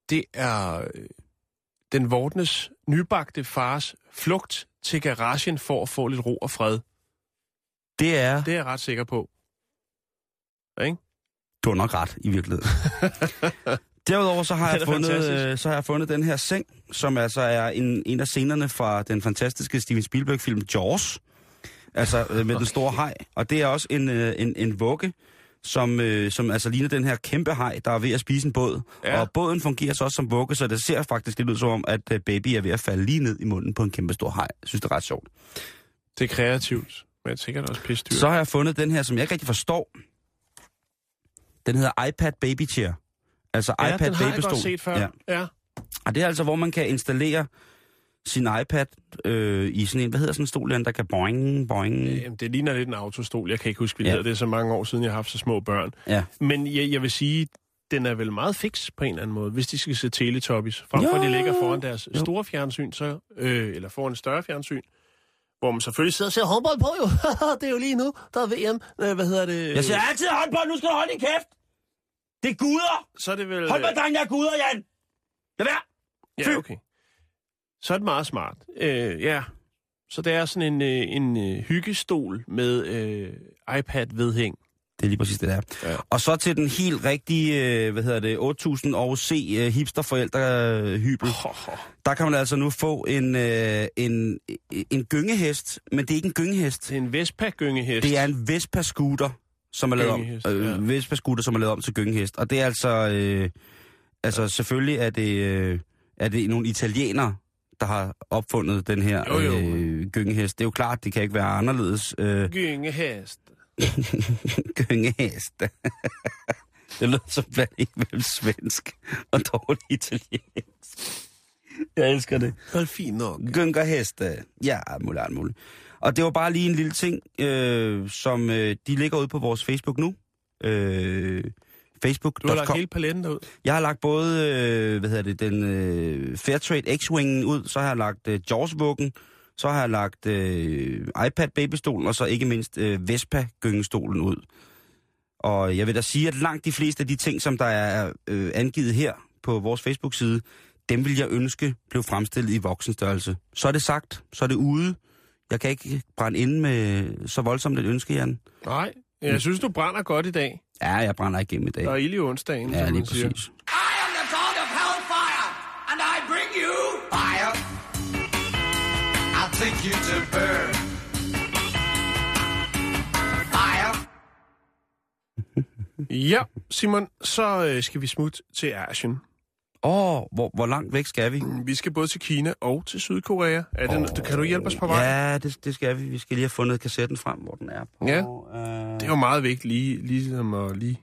S4: det er øh, den vortnes nybagte fars flugt til garagen for at få lidt ro og fred.
S5: det er...
S4: Det er jeg ret sikker på. Ikke?
S5: Du har nok ret, i virkeligheden. [LAUGHS] Derudover så har, jeg fundet,
S4: fantastisk.
S5: øh, så har jeg fundet den her seng, som altså er en, en af scenerne fra den fantastiske Steven Spielberg-film Jaws. Altså øh, med den store haj. Og det er også en, øh, en, en vugge, som, øh, som altså ligner den her kæmpe haj, der er ved at spise en båd. Ja. Og båden fungerer så også som vugge, så det ser faktisk lidt ud som om, at øh, baby er ved at falde lige ned i munden på en kæmpe stor haj. Jeg synes, det er ret sjovt.
S4: Det er kreativt, men sikkert også pisse dyrt.
S5: Så har jeg fundet den her, som jeg ikke rigtig forstår. Den hedder iPad Baby Chair. Altså
S4: ja,
S5: iPad
S4: den har jeg
S5: Babystol.
S4: godt set før.
S5: Ja.
S4: ja.
S5: Og det er altså, hvor man kan installere sin iPad øh, i sådan en, hvad hedder sådan en stol, der kan boing, boing.
S4: Jamen, det ligner lidt en autostol. Jeg kan ikke huske, hvad det
S5: Ja.
S4: hedder. Det er så mange år siden, jeg har haft så små børn.
S5: Ja.
S4: Men jeg, jeg vil sige, den er vel meget fix på en eller anden måde, hvis de skal se Teletubbies. Frem for, at de ligger foran deres
S5: Jo.
S4: store fjernsyn, så, øh, eller foran et større fjernsyn, hvor man selvfølgelig sidder og ser håndbold på jo. [LAUGHS] det er jo lige nu, der er VM. Øh, hvad hedder det?
S5: Jeg siger altid håndbold, nu skal du holde din kæft! Det er guder!
S4: Så er det vel...
S5: Håndbold, drenge, jeg er guder, Jan! Lad være!
S4: Ja, okay. Så er det meget smart. Øh, ja. Så det er sådan en, øh, en øh, hyggestol med øh, iPad-vedhæng.
S5: Det er lige præcis det der.
S4: Ja.
S5: Og så til den helt rigtige, øh, hvad hedder det, 8000 og C hipsterforældre-hybel. Der kan man altså nu få en, en, en gyngehest, men det er ikke en gyngehest.
S4: Det er en Vespa-gyngehest.
S5: Det er en Vespa-scooter, som er lavet om,
S4: Gyngehest,
S5: øh,
S4: ja.
S5: Vespa-scooter, som er lavet om til gyngehest. Og det er altså, øh, altså selvfølgelig er det, øh, er det nogle italienere, der har opfundet den her
S4: Jo, jo.
S5: Øh, gyngehest. Det er jo klart, det kan ikke være anderledes. Øh, [LAUGHS]
S4: Gyngehest.
S5: gyngehest. [LAUGHS] det lyder som blanding mellem svensk og dårlig italiensk. Jeg elsker det.
S4: Hold fint nok.
S5: Gyngerheste. Ja, muligt, alt muligt. Og det var bare lige en lille ting, øh, som øh, de ligger ude på vores Facebook nu. Øh,
S4: Du har lagt
S5: Facebook.com.
S4: hele paletten derud.
S5: Jeg har lagt både, øh, hvad hedder det, den øh, Fairtrade X-Wingen ud, så har jeg lagt øh, Jaws-vuggen, så har jeg lagt øh, iPad babystolen, og så ikke mindst øh, Vespa gyngestolen ud. Og jeg vil da sige, at langt de fleste af de ting, som der er øh, angivet her på vores Facebook-side, dem vil jeg ønske blev fremstillet i voksenstørrelse. Så er det sagt, så er det ude. Jeg kan ikke brænde ind med så voldsomt et ønske, Jan.
S4: Nej, jeg synes, du brænder godt i dag.
S5: Ja, jeg brænder igennem i dag.
S4: Der er ild i onsdagen,
S5: Ja,
S4: som
S5: lige
S4: man siger.
S5: præcis.
S6: I am the god of hellfire, and I bring you fire. I'll take you to burn. Fire.
S4: Ja, Simon, så øh, skal vi smutte til Asien.
S5: Åh, oh, hvor, hvor langt væk skal vi?
S4: Vi skal både til Kina og til Sydkorea. Er det, oh, kan du hjælpe os på vej?
S5: Ja, det, det skal vi. Vi skal lige have fundet kassetten frem, hvor den er. På,
S4: Ja.
S5: Øh,
S4: Det er jo meget vigtigt lige, ligesom at lige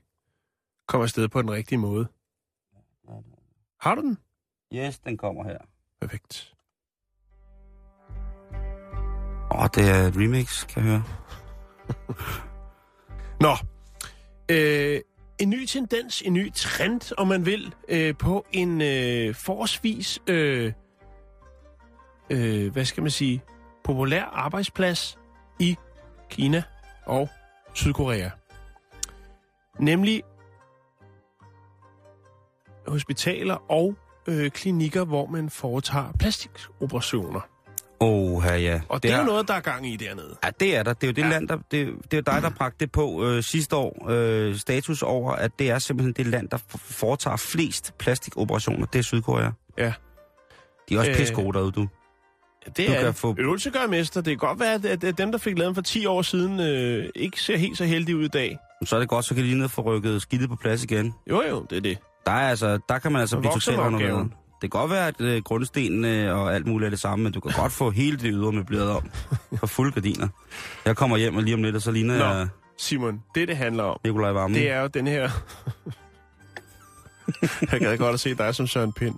S4: komme afsted på den rigtige måde. Har du den?
S5: Yes, den kommer her.
S4: Perfekt.
S5: Åh, oh, det er et remix, kan jeg høre. [LAUGHS]
S4: Nå, øh, en ny tendens, en ny trend, om man vil, øh, på en øh, forholdsvis, øh, øh, hvad skal man sige, populær arbejdsplads i Kina og Sydkorea. Nemlig hospitaler og øh, klinikker, hvor man foretager plastikoperationer.
S5: Åh, ja.
S4: Og det, det er jo noget, der er gang i dernede.
S5: Ja, det er der. Det er jo det
S4: Ja.
S5: land, der, det, det er dig, der bragte det på øh, sidste år. Øh, status over, at det er simpelthen det land, der foretager flest plastikoperationer. Det er Sydkorea.
S4: Ja.
S5: De er også
S4: Øh,
S5: pisse gode derude, du.
S4: Det
S5: Du
S4: er
S5: kan få-
S4: Øvelse gør mester. Det kan godt være, at, at, dem, der fik lavet den for 10 år siden, øh, ikke ser helt så heldige ud i dag.
S5: Så er det godt, så kan de lige ned få rykket skidtet på plads igen.
S4: Jo, jo, det er det.
S5: Der, er altså, der kan man altså
S4: Så
S5: blive totalt renoveret. Det kan godt være, at øh, grundstenene og alt muligt er det samme, men du kan godt få hele det ydre møbleret om. For fulde gardiner. Jeg kommer hjem og lige om lidt, og så ligner
S4: Nå.
S5: jeg
S4: Simon, det det handler om,
S5: Nikolaj Vammen.
S4: det er jo den her... [LAUGHS] Jeg gad godt at se dig som Søren Pind.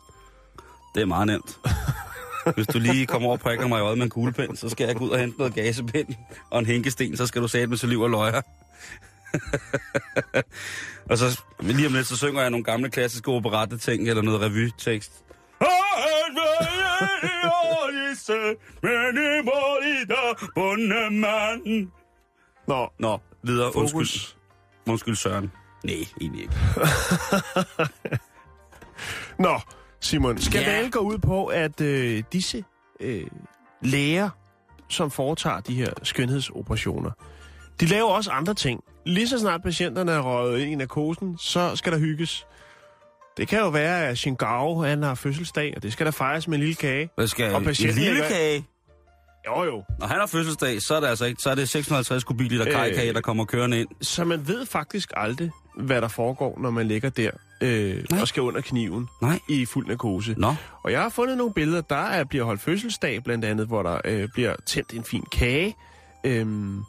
S5: det er meget nemt. Hvis du lige kommer over og prikker mig i øjet med en kuglepen, så skal jeg gå ud og hente noget gasepind og en hænkesten, så skal du sætte med saliv og løjer. [LAUGHS] og så lige om lidt, så synger jeg nogle gamle klassiske operette ting eller noget revytekst.
S4: Nå,
S5: Nå, videre. Undskyld.
S4: fokus.
S5: Undskyld, Søren. Nej, egentlig ikke. [LAUGHS]
S4: Nå, Simon, skandalen
S5: Ja.
S4: går ud på, at øh, disse øh, læger, som foretager de her skønhedsoperationer, de laver også andre ting. Lige så snart patienterne er røget ind i narkosen, så skal der hygges. Det kan jo være, at Shingao han har fødselsdag, og det skal der fejres med en lille kage.
S5: Hvad skal
S4: Og?
S5: En lille kage?
S4: Jo jo.
S5: Når han har fødselsdag, så er det altså ikke, så er det 650 kubikliter
S4: Øh.
S5: kajkage, der kommer kørende ind.
S4: Så man ved faktisk aldrig, hvad der foregår, når man ligger der øh,
S5: Nej.
S4: og skal under kniven
S5: Nej.
S4: i fuld narkose.
S5: Nå,
S4: Og jeg har fundet nogle billeder, der er, bliver holdt fødselsdag, blandt andet, hvor der øh, bliver tændt en fin kage. Øhm,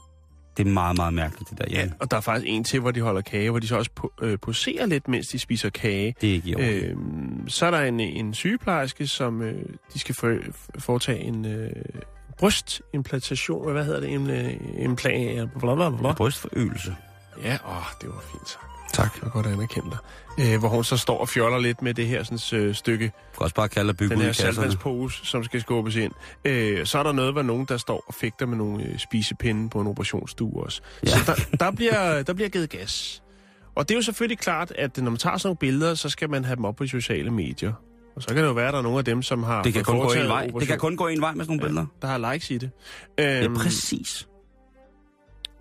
S5: det er meget, meget mærkeligt, det der,
S4: ja.
S5: Jan.
S4: Og der er faktisk en til, hvor de holder kage, hvor de så også po- øh, poserer lidt, mens de spiser kage.
S5: Det er ikke i orden.
S4: Øhm, så er der en, en sygeplejerske, som øh, de skal for, foretage en øh, brystimplantation. Hvad hedder det? En, øh, en plan, bla bla bla.
S5: Brystforøgelse.
S4: Ja, åh, det var fint sagt.
S5: Tak.
S4: Jeg godt anerkende dig. Øh, hvor hun så står og fjoller lidt med det her sådan, øh, stykke
S5: Du kan også bare kalde bygge
S4: den her saltvandspose, som skal skubbes ind. Øh, så er der noget, hvor nogen, der står og fægter med nogle øh, spisepinde på en operationsstue også. Ja. Så der, der, bliver, der bliver givet gas. Og det er jo selvfølgelig klart, at når man tager sådan nogle billeder, så skal man have dem op på de sociale medier. Og så kan det jo være, at der er nogle af dem, som har
S5: Det kan kun gå en vej. Det kan kun gå en vej med sådan nogle billeder.
S4: der har likes i det.
S5: Ja,
S4: Øhm,
S5: præcis.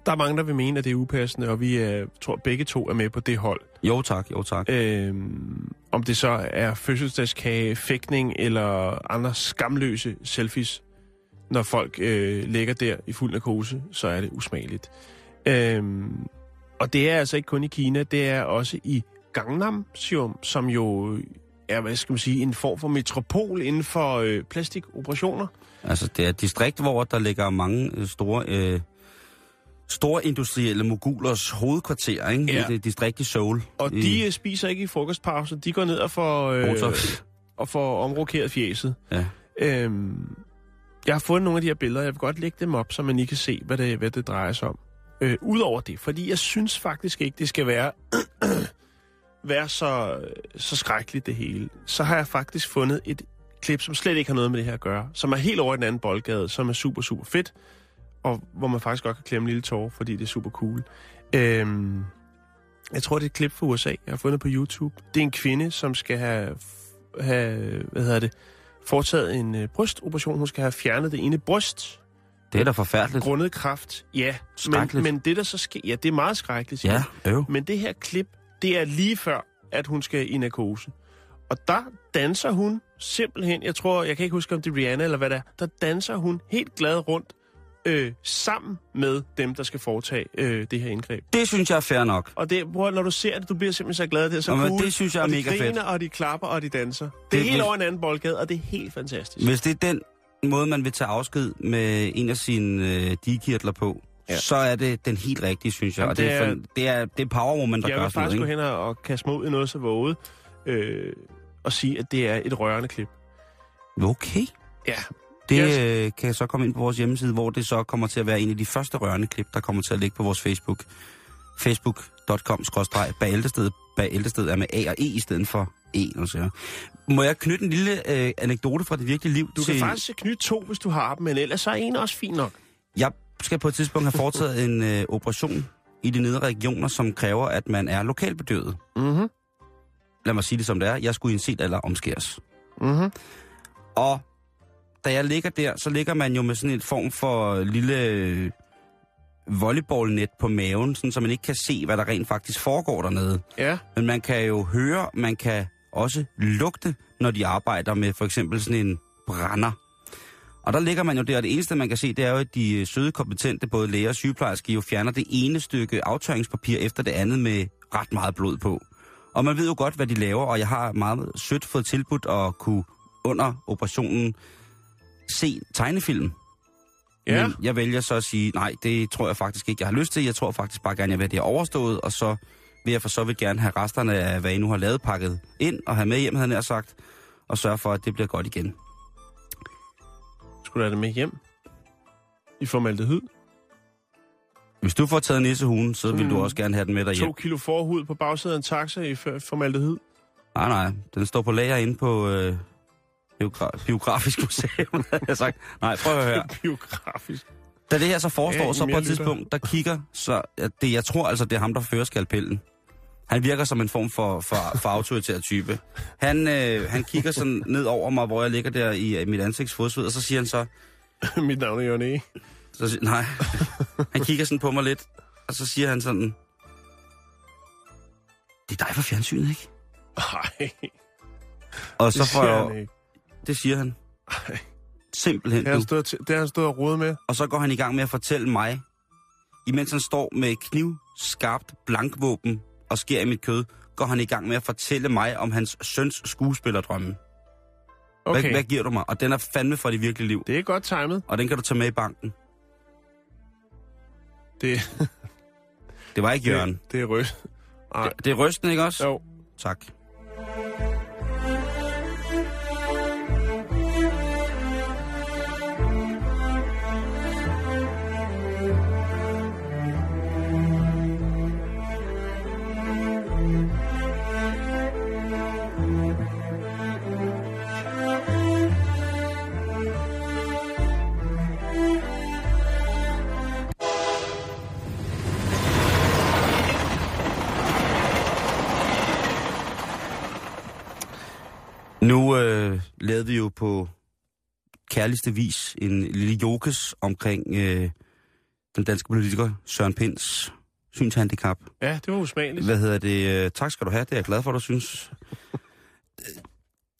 S4: Der er mange, der vil mene, at det er upassende, og vi er, tror begge to er med på det hold.
S5: Jo tak, jo tak.
S4: Øhm, om det så er fødselsdagskage, fægtning eller andre skamløse selfies, når folk øh, ligger der i fuld narkose, så er det usmageligt. Øhm, og det er altså ikke kun i Kina, det er også i Gangnam, som, som jo er, hvad skal man sige, en form for metropol inden for øh, plastikoperationer.
S5: Altså, det er et distrikt, hvor der ligger mange øh, store, øh, store industrielle mogulers hovedkvarter, ikke?
S4: Ja.
S5: I det distrikt i Seoul.
S4: Og
S5: I,
S4: de øh, spiser ikke i frokostpause, de går ned og får, øh,
S5: Botox.
S4: og får omrokeret fjeset.
S5: Ja.
S4: Øhm, jeg har fundet nogle af de her billeder, jeg vil godt lægge dem op, så man lige kan se, hvad det, hvad det drejer sig om. Øh, Udover det, fordi jeg synes faktisk ikke, det skal være, [CLEARS THROAT] være så, så skrækkeligt det hele, så har jeg faktisk fundet et klip, som slet ikke har noget med det her at gøre, som er helt over i den anden boldgade, som er super, super fedt, og hvor man faktisk godt kan klemme en lille tår, fordi det er super cool. Øhm, jeg tror, det er et klip fra USA, jeg har fundet på YouTube. Det er en kvinde, som skal have, have hvad hedder det, foretaget en øh, brystoperation. Hun skal have fjernet det ene bryst,
S5: Det er da forfærdeligt.
S4: grundet kraft. Ja, men,
S5: Skrækkeligt.
S4: men det der så sker, ja, det er meget skrækkeligt.
S5: Ja, øv.
S4: Men det her klip, det er lige før, at hun skal i narkose. Og der danser hun simpelthen, jeg tror, jeg kan ikke huske, om det er Rihanna eller hvad det er, der danser hun helt glad rundt øh, sammen med dem, der skal foretage øh, det her indgreb.
S5: Det synes jeg er fair nok.
S4: Og det, bror, når du ser det, du bliver simpelthen så glad, det er så
S5: Nå,
S4: cool.
S5: det synes jeg er
S4: og de
S5: mega
S4: griner,
S5: fedt.
S4: og de klapper, og de danser. Det,
S5: Det
S4: er helt
S5: vil-
S4: over en anden boldgade, og det er helt fantastisk.
S5: Hvis det er den måde, man vil tage afsked med en af sine øh, digekirtler på,
S4: Ja.
S5: så er det den helt rigtige, synes jeg.
S4: Jamen,
S5: og det, er,
S4: det er-
S5: det, er, det er power woman, der
S4: jeg
S5: gør
S4: vil
S5: sådan
S4: faktisk gå
S5: noget, ikke?
S4: hen og, og kaste mig ud i noget så våget, øh, og sige, at det er et rørende klip.
S5: Okay.
S4: Ja,
S5: Det
S4: Yes.
S5: øh, kan så komme ind på vores hjemmeside, hvor det så kommer til at være en af de første rørende klip, der kommer til at ligge på vores Facebook. facebook.com bæltested. Bæltested er med A og E i stedet for E. Nu siger jeg. Må jeg knytte en lille øh, anekdote fra det virkelige liv
S4: du
S5: til...
S4: kan faktisk knytte to, hvis du har dem, men ellers så er en også fin nok.
S5: Jeg skal på et tidspunkt have foretaget en øh, operation i de nedre regioner, som kræver, at man er lokalbedøvet.
S4: Mhm.
S5: Lad mig sige det som det er. Jeg skulle i en set eller omskæres.
S4: Mhm.
S5: Og da jeg ligger der, så ligger man jo med sådan en form for lille volleyballnet på maven, sådan, så man ikke kan se, hvad der rent faktisk foregår dernede.
S4: Ja,
S5: Men man kan jo høre, man kan også lugte, når de arbejder med for eksempel sådan en brænder. Og der ligger man jo der, og det eneste, man kan se, det er jo, at de øh, søde, kompetente, både læger og sygeplejersker, jo fjerner det ene stykke aftørringspapir efter det andet med ret meget blod på. Og man ved jo godt, hvad de laver, og jeg har meget sødt fået tilbudt at kunne under operationen se tegnefilm.
S4: ja.
S5: Men jeg vælger så at sige, nej, det tror jeg faktisk ikke, jeg har lyst til. Jeg tror faktisk bare gerne, jeg vil have det overstået, og så vil jeg for så vidt gerne have resterne af, hvad I nu har lavet, pakket ind og have med hjem, havde jeg sagt, og sørge for, at det bliver godt igen.
S4: Skulle du have det med hjem? I formaldehyd?
S5: Hvis du får taget nissehuen, så vil du også gerne have den med dig
S4: To
S5: hjem.
S4: kilo forhud på bagsiden af en taxa i formaldehyd?
S5: Nej, nej, den står på lager inde på øh, biogra- Biografisk Museum, [LAUGHS] havde jeg sagt. Nej, prøv at høre.
S4: Biografisk.
S5: Da det her så forestår,
S4: Ja,
S5: så på et tidspunkt, der kigger, så det, jeg tror altså, det er ham, der fører skalpellen. Han virker som en form for, for, for autoritær type. Han, øh, han kigger sådan ned over mig, hvor jeg ligger der i, i mit ansigtsfodsved, og så siger han så, [LAUGHS]
S4: Mit navn er Jørgen E.
S5: så siger, nej, han kigger sådan på mig lidt, og så siger han sådan, det er dig fra fjernsynet, ikke?
S4: Nej,
S5: Og så får jeg. Det siger han.
S4: Ej.
S5: Simpelthen,
S4: Det har han stået, det har han stået og rodet med.
S5: Og så går han i gang med at fortælle mig, imens han står med et knivskarpt blankvåben og skærer i mit kød, går han i gang med at fortælle mig om hans søns skuespillerdrømme.
S4: Okay,
S5: Hvad, hvad giver du mig? Og den er fandme for det virkelige liv.
S4: det er godt timet.
S5: Og den kan du tage med i banken.
S4: Det,
S5: Det var ikke Jørgen.
S4: det, det er rødt. Nej,
S5: Det, det er rysten, ikke også?
S4: jo.
S5: Tak. Lavede vi jo på kærligste vis en lille jokes omkring øh, den danske politiker Søren Pinds synshandicap.
S4: Ja, det var usmageligt.
S5: Hvad hedder det? Øh, tak skal du have, det er jeg glad for, du synes. Øh,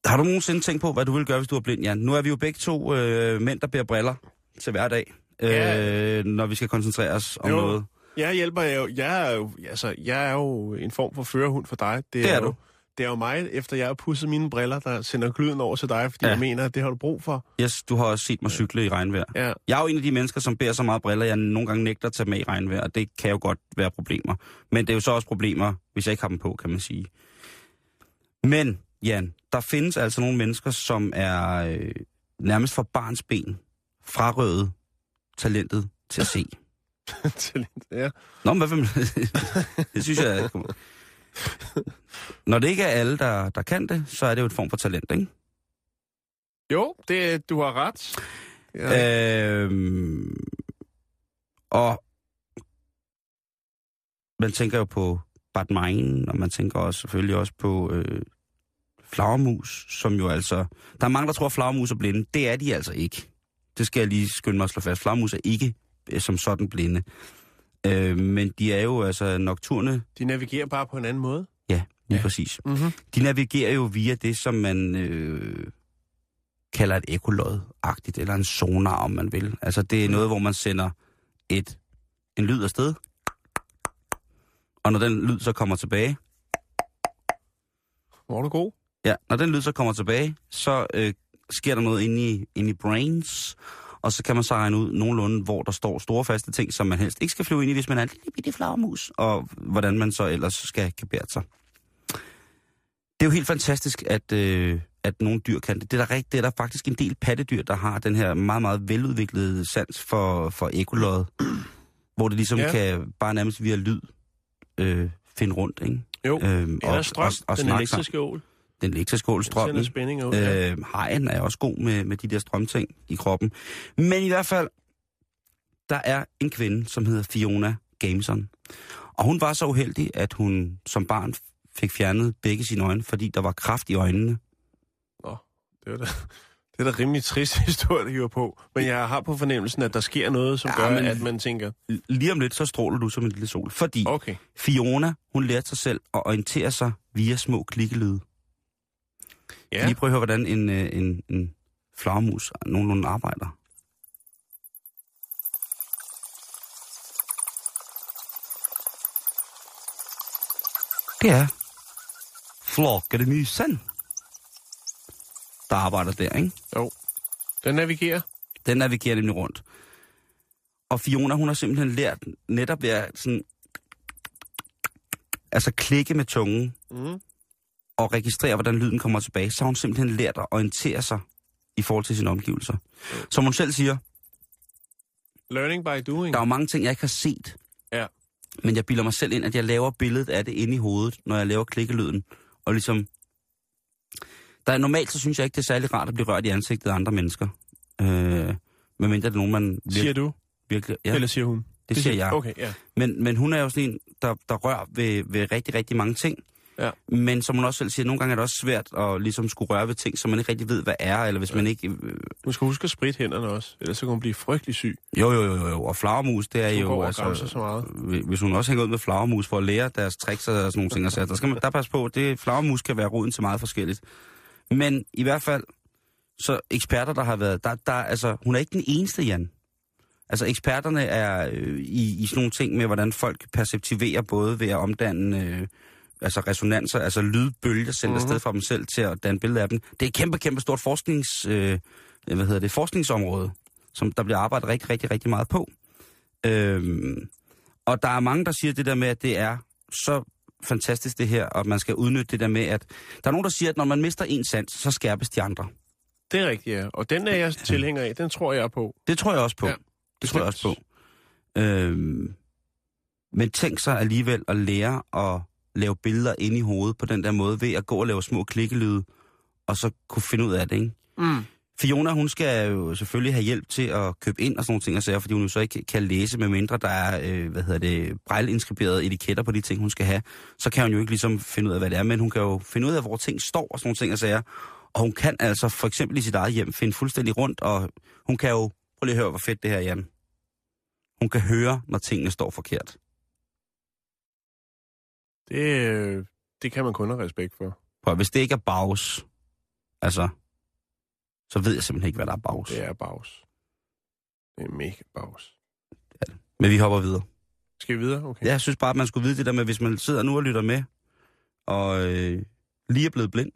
S5: Har du nogensinde tænkt på, hvad du ville gøre, hvis du var blind, Jan? Nu er vi jo begge to øh, mænd, der bærer briller til hver dag, øh,
S4: Ja.
S5: når vi skal koncentrere os om
S4: Jo.
S5: noget.
S4: Jeg hjælper jo. Jeg er jo, altså, jeg er jo en form for førerhund for dig.
S5: Det er
S4: jo,
S5: du.
S4: Det er jo mig, efter jeg har pudset mine briller, der sender glyden over til dig, fordi
S5: Ja.
S4: jeg mener, at det har du brug for.
S5: Yes, du har også set mig cykle i regnvejr.
S4: Ja.
S5: Jeg er jo en af de mennesker, som bærer så meget briller, jeg nogle gange nægter at tage med i regnvejr, og det kan jo godt være problemer. Men det er jo så også problemer, hvis jeg ikke har dem på, kan man sige. Men, Jan, der findes altså nogle mennesker, som er øh, nærmest for barns ben frarøvet talentet til at se. [LAUGHS]
S4: Talent, ja.
S5: Nå, men hvad man... [LAUGHS] det synes jeg... [LAUGHS] [LAUGHS] Når det ikke er alle, der, der kan det, så er det jo et form for talent, ikke?
S4: Jo, det, du har ret. Ja.
S5: Øhm, og man tænker jo på Batmain, og man tænker også selvfølgelig også på øh, flagermus, som jo altså... Der er mange, der tror, at flagermus er blinde. Det er de altså ikke. Det skal jeg lige skynde mig at slå fast. Flagermus er ikke øh, som sådan blinde. Øh, men de er jo altså nocturne.
S4: De navigerer bare på en anden måde.
S5: Ja, lige
S4: Ja.
S5: præcis.
S4: Mm-hmm.
S5: De navigerer jo via det, som man øh, kalder et ekolod-agtigt, eller en sonar, om man vil. Altså, det er noget, hvor man sender et, en lyd afsted, og når den lyd så kommer tilbage,
S4: Hvor er du god?
S5: ja, når den lyd så kommer tilbage, så øh, sker der noget inde i, inde i brains, og så kan man så regne ud nogenlunde, hvor der står store faste ting, som man helst ikke skal flyve ind i, hvis man er en lille bitte flagermus, og hvordan man så ellers skal kapere sig. Det er jo helt fantastisk, at, øh, at nogle dyr kan det. Det er, der det er der faktisk en del pattedyr, der har den her meget, meget veludviklede sans for, for ekolod, hvor det ligesom
S4: Ja.
S5: kan bare nærmest via lyd øh, finde rundt, ikke?
S4: Jo,
S5: Øhm,
S4: eller strøm, elektriske ål.
S5: sammen. Den elektriske ål,
S4: Den sender
S5: strømmen.
S4: spænding ud. Ja.
S5: Øh, hajen er også god med, med de der strømting i kroppen. Men i hvert fald, der er en kvinde, som hedder Fiona Gameson. Og hun var så uheldig, at hun som barn fik fjernet begge sine øjne, fordi der var kraft i øjnene.
S4: Nå, det er da, det er da rimelig trist [LAUGHS] historie, det hiver på. Men jeg har på fornemmelsen, at der sker noget, som
S5: Ja,
S4: gør,
S5: men-
S4: at man tænker,
S5: Lige om lidt, så stråler du som en lille sol. Fordi
S4: okay,
S5: Fiona, hun lærte sig selv at orientere sig via små klikkelyde. Ja.
S4: ja,
S5: Lige prøve at høre, hvordan en, øh, en, en flagermus nogenlunde arbejder. Det er flokkemusen, der arbejder der, ikke?
S4: jo. Den navigerer.
S5: Den navigerer nemlig rundt. Og Fiona, hun har simpelthen lært netop ved at sådan, altså klikke med tungen,
S4: Mm.
S5: Og registrere, hvordan lyden kommer tilbage, så har hun simpelthen lært at orientere sig i forhold til sine omgivelser. Som hun selv siger,
S4: Learning by doing.
S5: der er jo mange ting, jeg ikke har set.
S4: Ja.
S5: Men jeg bilder mig selv ind, at jeg laver billedet af det inde i hovedet, når jeg laver klikkelyden. Og ligesom... Der er normalt, så synes jeg ikke, det er særlig rart at blive rørt i ansigtet af andre mennesker. Øh, medmindre det er nogen, man
S4: Siger
S5: virkelig...
S4: du,
S5: virkelig
S4: ja. eller siger hun?
S5: det siger jeg.
S4: Okay, ja.
S5: Men, men hun er jo sådan en, der, der rører ved, ved rigtig, rigtig mange ting.
S4: Ja.
S5: Men som hun også selv siger, nogle gange er det også svært at ligesom skulle røre ved ting, som man ikke rigtig ved, hvad er, eller hvis ja. man ikke... Øh,
S4: Du skal huske at spritte hænderne også, ellers så kan hun blive frygtelig syg.
S5: jo, jo, jo, jo, og flagermus, det er
S4: Hun
S5: jo...
S4: græmser så meget.
S5: hvi- Hvis hun også hænger ud med flagermus for at lære deres tricks og sådan nogle ting, og så, der skal man der passe på, det flagermus kan være roden til meget forskelligt. Men i hvert fald, så eksperter, der har været... Der, der, altså, hun er ikke den eneste, Jan. Altså eksperterne er øh, i, i sådan nogle ting med, hvordan folk perceptiverer både ved at omdanne øh, altså resonanser, altså lydbølger sendt
S4: Mhm.
S5: mm-hmm. afsted fra dem selv til at danne billeder af dem. Det er et kæmpe, kæmpe stort forsknings, øh, hvad hedder det, forskningsområde, som der bliver arbejdet rigtig, rigtig, rigtig meget på. Øhm, og der er mange, der siger det der med, at det er så fantastisk det her, og man skal udnytte det der med, at der er nogen, der siger, at når man mister en sans, så skærpes de andre.
S4: Det er rigtigt, ja. Og den er jeg tilhænger af. Den tror jeg på.
S5: Det tror jeg også på.
S4: Ja,
S5: Ja, det tror jeg også på. Øhm, men tænk sig alligevel at lære at lave billeder ind i hovedet på den der måde, ved at gå og lave små klikkelyde, og så kunne finde ud af det, ikke?
S4: Mm.
S5: Fiona, hun skal jo selvfølgelig have hjælp til at købe ind og sådan nogle ting, og sager, fordi hun jo så ikke kan læse, med mindre der er, øh, hvad hedder det, brejleinskriberede etiketter på de ting, hun skal have. Så kan hun jo ikke ligesom finde ud af, hvad det er, men hun kan jo finde ud af, hvor ting står og sådan nogle ting og sager. Og hun kan altså for eksempel i sit eget hjem finde fuldstændig rundt, og hun kan jo, prøv lige at høre, hvor fedt det her, Jan. Hun kan høre, når tingene står forkert.
S4: Det, øh, det kan man kun have respekt for.
S5: Prøv, hvis det ikke er bags, altså, så ved jeg simpelthen ikke, hvad der er bags.
S4: Det er bags. Det er mega bags.
S5: Men vi hopper videre.
S4: Skal vi videre? Okay.
S5: Ja, jeg synes bare, at man skulle vide det der med, hvis man sidder nu og lytter med, og øh, lige er blevet blind.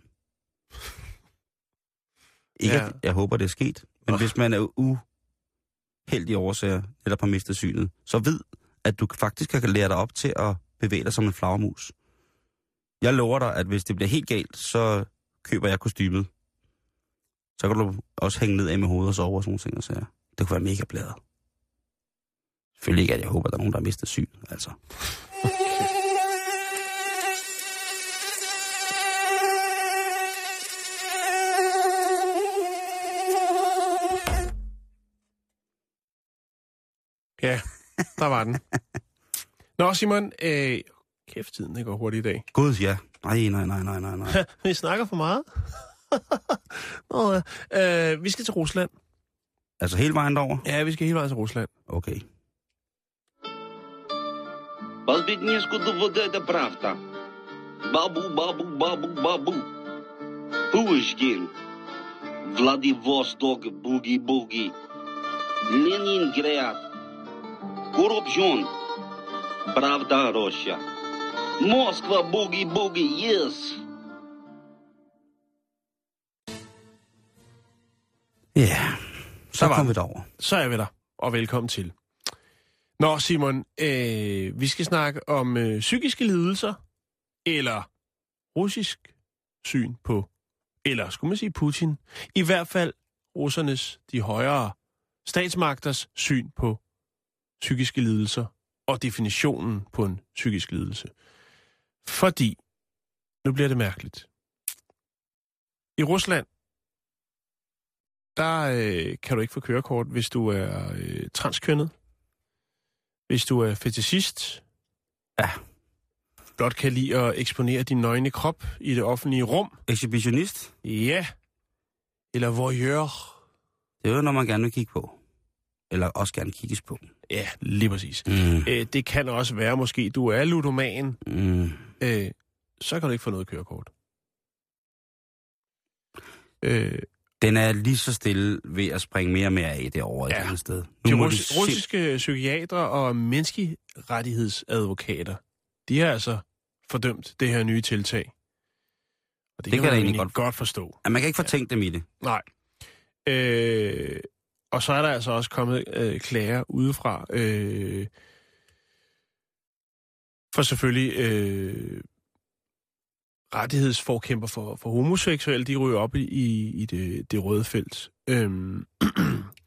S5: [LAUGHS] Ikke,
S4: ja.
S5: at, jeg håber, det er sket. Men
S4: Oh.
S5: hvis man er uheldig årsager, eller har mistet synet, så ved, at du faktisk kan lære dig op til at bevæge dig som en flagermus. Jeg lover dig, at hvis det bliver helt galt, så køber jeg kostymet. Så kan du også hænge ned af med hovedet og sove og sådan nogle ting. Og så, det kunne være mega blæret. Selvfølgelig ikke, at jeg håber, at der er nogen, der har mistet syn, altså.
S4: Ja, der var den. [LAUGHS] Nå, Simon, øh, kæft, tiden det går hurtigt i dag.
S5: Gud, ja. Nej, nej, nej, nej, nej, nej. [LAUGHS]
S4: Vi snakker for meget. [LAUGHS] Nå, ja. øh, vi skal til Rusland.
S5: Altså hele vejen derover?
S4: Ja, vi skal hele vejen til Rusland.
S5: Okay.
S7: Балбеднешку ДВД это правда. Бабу, бабу, бабу, бабу. Пушкин. Владивосток, буги-буги. Ленинград. Коррупцион. Правда, Россия. Москва, буги-буги, yes.
S5: Ja, så
S4: var
S5: kom
S4: den.
S5: vi derover.
S4: Så er vi der, og velkommen til. Nå, Simon, øh, vi skal snakke om øh, psykiske lidelser, eller russisk syn på, eller skulle man sige Putin, i hvert fald russernes, de højere statsmagters syn på psykiske lidelser, og definitionen på en psykisk lidelse. Fordi, nu bliver det mærkeligt. I Rusland, der øh, kan du ikke få kørekort, hvis du er øh, transkønnet. Hvis du er fetishist.
S5: Ja.
S4: Blot kan lide at eksponere din nøgne krop i det offentlige rum.
S5: Exhibitionist,
S4: Ja. Eller voyeur.
S5: det er jo, når man gerne vil kigge på. Eller også gerne kigges på.
S4: Ja, lige præcis.
S5: Mm.
S4: Øh, det kan også være, måske du er ludoman.
S5: Mm.
S4: Øh, så kan du ikke få noget kørekort. Øh,
S5: Den er lige så stille ved at springe mere og mere af det over et
S4: Ja.
S5: andet sted.
S4: De
S5: må
S4: rus-
S5: sim-
S4: russiske psykiatere og menneskerettighedsadvokater, de har altså fordømt det her nye tiltag. Og det,
S5: kan
S4: kan
S5: jeg egentlig godt-
S4: godt forstå.
S5: Ja, man kan ikke fortænke dem i det.
S4: Nej. Øh, og så er der altså også kommet øh, klager udefra. Øh, for selvfølgelig øh, rettighedsforkæmper for, for homoseksuelle, de ryger op i, i, det, det røde felt. Øhm,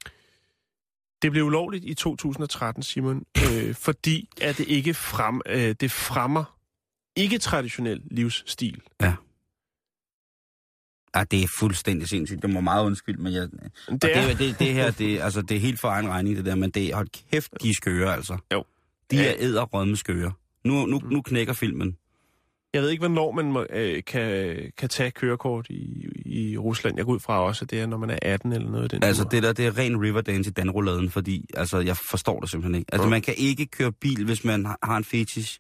S4: [CLEARS THROAT] det blev ulovligt i 2013, Simon, øh, fordi at det ikke frem, øh, det fremmer ikke-traditionel livsstil.
S5: Ja, det er fuldstændig sindssygt. Det må meget undskylde, men jeg...
S4: Det
S5: det,
S4: er,
S5: er, det, det her, det, altså, det er helt for egen regning, det der, men det, hold kæft, de er skøre, altså.
S4: Jo.
S5: De
S4: Ja.
S5: er æderrødme skøre. Nu, nu, nu knækker filmen.
S4: Jeg ved ikke, hvornår man må, øh, kan, kan tage kørekort i, i Rusland. Jeg går ud fra også, at det er, når man er 18 eller noget den
S5: Altså, det der, det er ren Riverdance i Danroladen, fordi, altså, jeg forstår det simpelthen ikke. Altså,
S4: Ja.
S5: man kan ikke køre bil, hvis man har- har en fetish.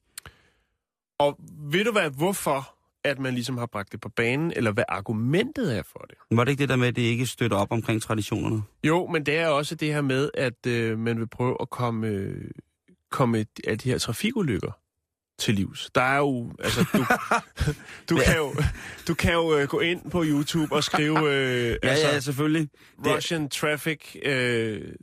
S4: Og ved du hvad, hvorfor at man ligesom har bragt det på banen, eller hvad argumentet er for det?
S5: Var det ikke det der med, at det ikke støtter op omkring traditionerne?
S4: Jo, men det er også det her med, at øh, man vil prøve at komme, øh, komme af de her trafikulykker til livs. Der er jo, altså, du, [LAUGHS] du, kan jo, du kan jo øh, gå ind på YouTube og skrive, øh,
S5: Ja,
S4: altså,
S5: ja, selvfølgelig. Det,
S4: Russian Traffic, øh,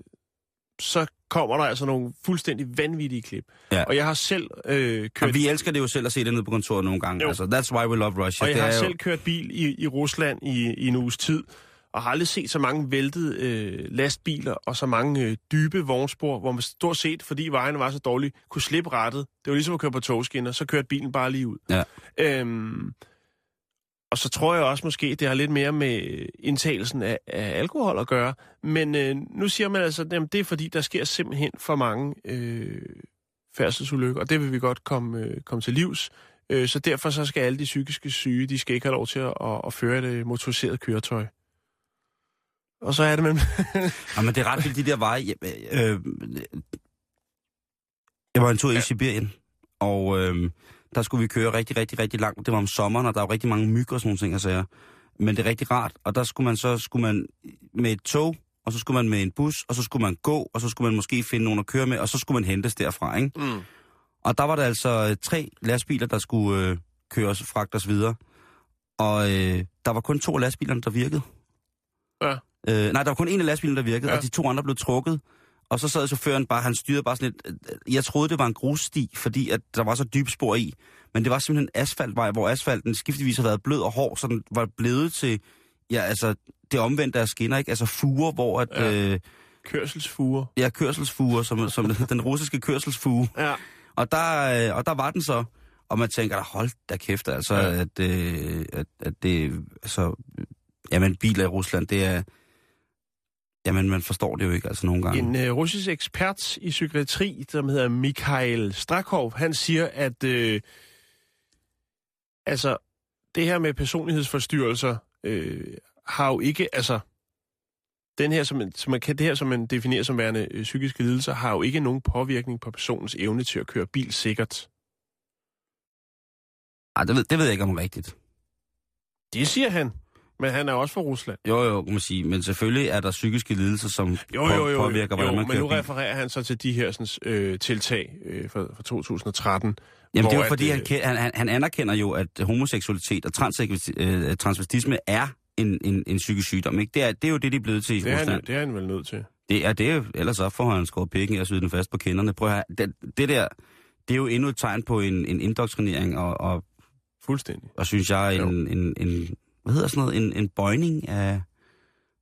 S4: så kommer der altså nogle fuldstændig vanvittige klip.
S5: Ja.
S4: Og jeg har selv øh,
S5: og
S4: kørt,
S5: vi elsker det jo selv at se det nede på kontoret nogle gange.
S4: Jo.
S5: Altså, that's why we love Russia.
S4: og jeg
S5: det
S4: har
S5: er jo,
S4: selv kørt bil i, i Rusland i, i en uges tid, og har aldrig set så mange væltede øh, lastbiler og så mange øh, dybe vognspor, hvor man stort set, fordi vejene var så dårlige, kunne slippe rettet. Det var ligesom at køre på togskinner, så kørte bilen bare lige ud.
S5: Ja.
S4: Øhm, og så tror jeg også måske, det har lidt mere med indtagelsen af, af alkohol at gøre. Men øh, nu siger man altså, at det er fordi, der sker simpelthen for mange øh, færdselsulykker, og det vil vi godt komme, øh, komme til livs. Øh, så derfor så skal alle de psykiske syge, de skal ikke have lov til at, at, at føre et øh, motoriseret køretøj. Og så er det, man... [LAUGHS]
S5: Ja, men det er ret vildt, de der veje. Jeg, øh, jeg var en tur i Sibirien, og øh, skulle vi køre rigtig, rigtig, rigtig langt. Det var om sommeren, og der var rigtig mange myg og sådan nogle ting, jeg sagde. Men det er rigtig rart, og der skulle man så skulle man med et tog, og så skulle man med en bus, og så skulle man gå, og så skulle man måske finde nogen at køre med, og så skulle man hentes derfra, ikke?
S4: mm.
S5: Og der var der altså øh, tre lastbiler, der skulle øh, køres, fragtes videre. Og øh, der var kun to af lastbilerne, der virkede.
S4: Ja.
S5: Øh, nej, der var kun en af lastbilerne, der virkede,
S4: ja.
S5: og de to andre blev trukket. Og så sad chaufføren bare, han styrede bare sådan lidt... øh, Jeg troede, det var en grussti, fordi at der var så dyb spor i. Men det var simpelthen en asfaltvej, hvor asfalten skiftevis har været blød og hård, så den var blevet til... Ja, altså, det omvendte af skinner, ikke? Altså fuger, hvor at...
S4: Ja.
S5: Øh,
S4: Kørselsfuger.
S5: Ja, kørselsfuger, som, som den russiske kørselsfuge.
S4: Ja.
S5: Og der, øh, og der var den så, og man tænker, hold da kæft, altså,
S4: ja.
S5: at, øh, at, at det, altså, jamen, biler i Rusland, det er, jamen, man forstår det jo ikke, altså, nogle gange.
S4: En øh, russisk ekspert i psykiatri, som hedder Mikhail Strakov, han siger, at øh, altså, det her med personlighedsforstyrrelser øh, har jo ikke, altså, den her, som, som man kan, det her, som man definerer som værende øh, psykiske lidelser, har jo ikke nogen påvirkning på personens evne til at køre bil sikkert.
S5: Ej, det ved, det ved jeg ikke om rigtigt.
S4: Det siger han. Men han er også fra Rusland.
S5: Jo, jo, kan man sige, men selvfølgelig er der psykiske lidelser, som
S4: Jo, jo, jo.
S5: påvirker, hvordan
S4: jo
S5: man
S4: men nu refererer han så til de her sådan, øh, tiltag øh, fra, fra 2013.
S5: Jamen, det er jo fordi,
S4: at,
S5: han, ke- han, han, han anerkender jo, at homoseksualitet og øh, transvestisme er en, en, en psykisk sygdom. Ikke? Det, er, det er jo det, de er blevet til i
S4: Det er, han,
S5: Rusland.
S4: det er han vel nødt til.
S5: Det er det, er ellers så får han skåret pikken og syet den fast på kinderne. Prøv at høre, det, det der, det er jo endnu et tegn på en, en indoktrinering, og, og,
S4: Fuldstændig.
S5: og synes jeg,
S4: Jo.
S5: en, en, en, hvad hedder sådan noget, en, en bøjning af,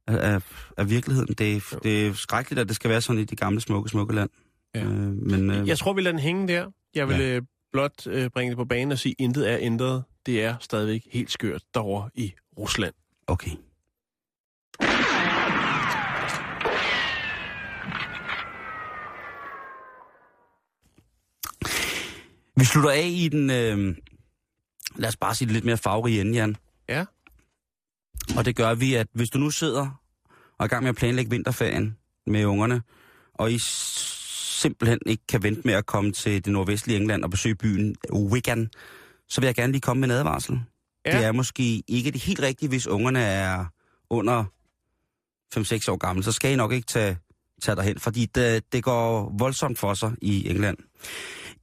S5: af, af, virkeligheden. Det, det er skrækkeligt, at det skal være sådan i det gamle, smukke, smukke land.
S4: Ja.
S5: Øh, men, øh,
S4: Jeg tror, vi lader den hænge der. Jeg vil ja. blot øh, bringe det på banen og sige, intet er ændret. Det er stadigvæk helt skørt derovre i Rusland.
S5: Okay. Vi slutter af i den, øh, lad os bare sige det lidt mere farverige ende, Jan.
S4: Ja.
S5: Og det gør vi, at hvis du nu sidder og er i gang med at planlægge vinterferien med ungerne, og I simpelthen ikke kan vente med at komme til det nordvestlige England og besøge byen Wigan, så vil jeg gerne lige komme med en advarsel.
S4: Ja.
S5: Det er måske ikke det helt rigtige, hvis ungerne er under 5-6 år gamle. Så skal I nok ikke tage, tage derhen, fordi det, det går voldsomt for sig i England.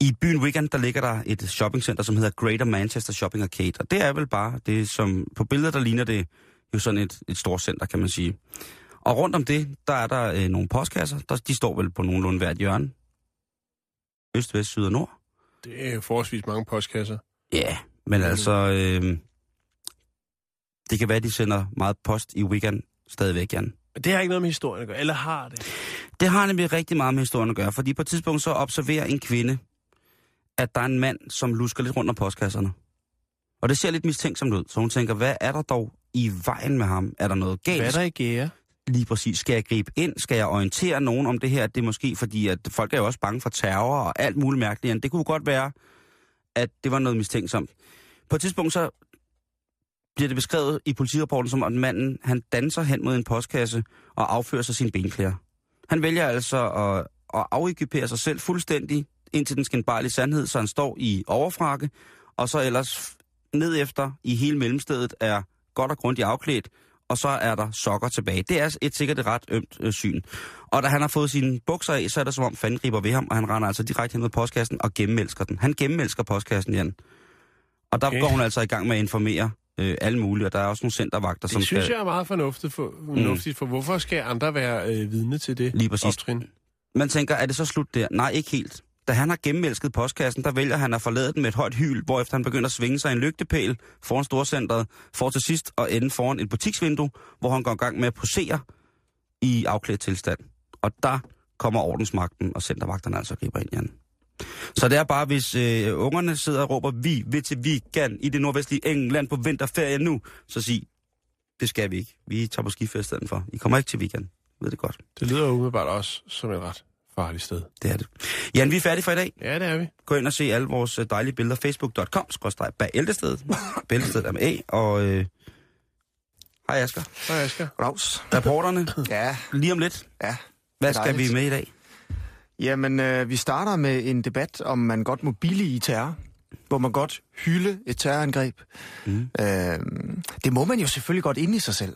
S5: I byen Wigan, der ligger der et shoppingcenter, som hedder Greater Manchester Shopping Arcade. Og det er vel bare det, som på billeder, der ligner det jo sådan et, et stort center, kan man sige. Og rundt om det, der er der øh, nogle postkasser. Der, de står vel på nogenlunde hvert hjørne. Øst, vest, syd og nord.
S4: Det er forholdsvis mange postkasser.
S5: Ja, men
S4: Mm.
S5: altså... Øh, det kan være, de sender meget post i weekend stadigvæk, Jan.
S4: Men det har ikke noget med historien at gøre. Eller har det?
S5: Det har nemlig rigtig meget med historien at gøre, fordi på et tidspunkt så observerer en kvinde, at der er en mand, som lusker lidt rundt om postkasserne. Og det ser lidt mistænksomt ud, så hun tænker, hvad er der dog i vejen med ham? Er der noget galt?
S4: Hvad er der i gære?
S5: Lige præcis. Skal jeg gribe ind? Skal jeg orientere nogen om det her? Det er måske fordi, at folk er jo også bange for terror og alt muligt mærkeligt. Det kunne godt være, at det var noget mistænksomt. På et tidspunkt så bliver det beskrevet i politirapporten som, at manden han danser hen mod en postkasse og affører sig sin benklæder. Han vælger altså at, at afekipere sig selv fuldstændig indtil den skinbarlige sandhed, så han står i overfrakke, og så ellers ned efter i hele mellemstedet er godt og grundigt afklædt, og så er der sokker tilbage. Det er et sikkert et ret ømt øh, syn. Og da han har fået sine bukser af, så er det som om fanden griber ved ham, og han render altså direkte hen mod postkassen og gennemelsker den. Han gennemelsker postkassen, Jan. Og der
S4: Okay.
S5: går hun altså i gang med at informere øh, alle mulige, og der er også nogle centervagter, som
S4: Det synes
S5: skal...
S4: jeg er meget fornuftigt, for, fornuftigt, for hvorfor skal andre være øh, vidne til det?
S5: Lige præcis.
S4: Optrin?
S5: Man tænker, er det så slut der? Nej, ikke helt. Da han har gennemmelsket postkassen, der vælger han at forlade den med et højt hyl, hvorefter han begynder at svinge sig i en lygtepæl foran storcentret, for til sidst at ende foran et butiksvindue, hvor han går i gang med at posere i afklædt tilstand. Og der kommer ordensmagten, og centervagterne altså griber ind, Jan. Så det er bare, hvis øh, ungerne sidder og råber, vi vil til weekend i det nordvestlige England på vinterferie nu, så sig, det skal vi ikke. Vi tager på skifest i stedet for. I kommer ikke til weekend. Jeg ved det godt.
S4: Det lyder umiddelbart også som en ret farligt sted.
S5: Det er det. Jan, vi er færdige for i dag.
S4: Ja, det er vi.
S5: Gå ind og se alle vores øh, dejlige billeder. Facebook.com, skrådstræk bag Ældested. [LAUGHS] Bæltestedet er med A, og... Øh... Hej Asger.
S4: Hej Asger.
S8: Raus.
S5: Reporterne, [LAUGHS]
S8: Ja,
S5: lige om lidt.
S8: ja.
S5: Hvad skal vi med i dag?
S8: Jamen, øh, vi starter med en debat, om man godt må billige terror. Hvor man godt hylde et terrorangreb.
S5: Mm.
S8: Øh, det må man jo selvfølgelig godt inde i sig selv.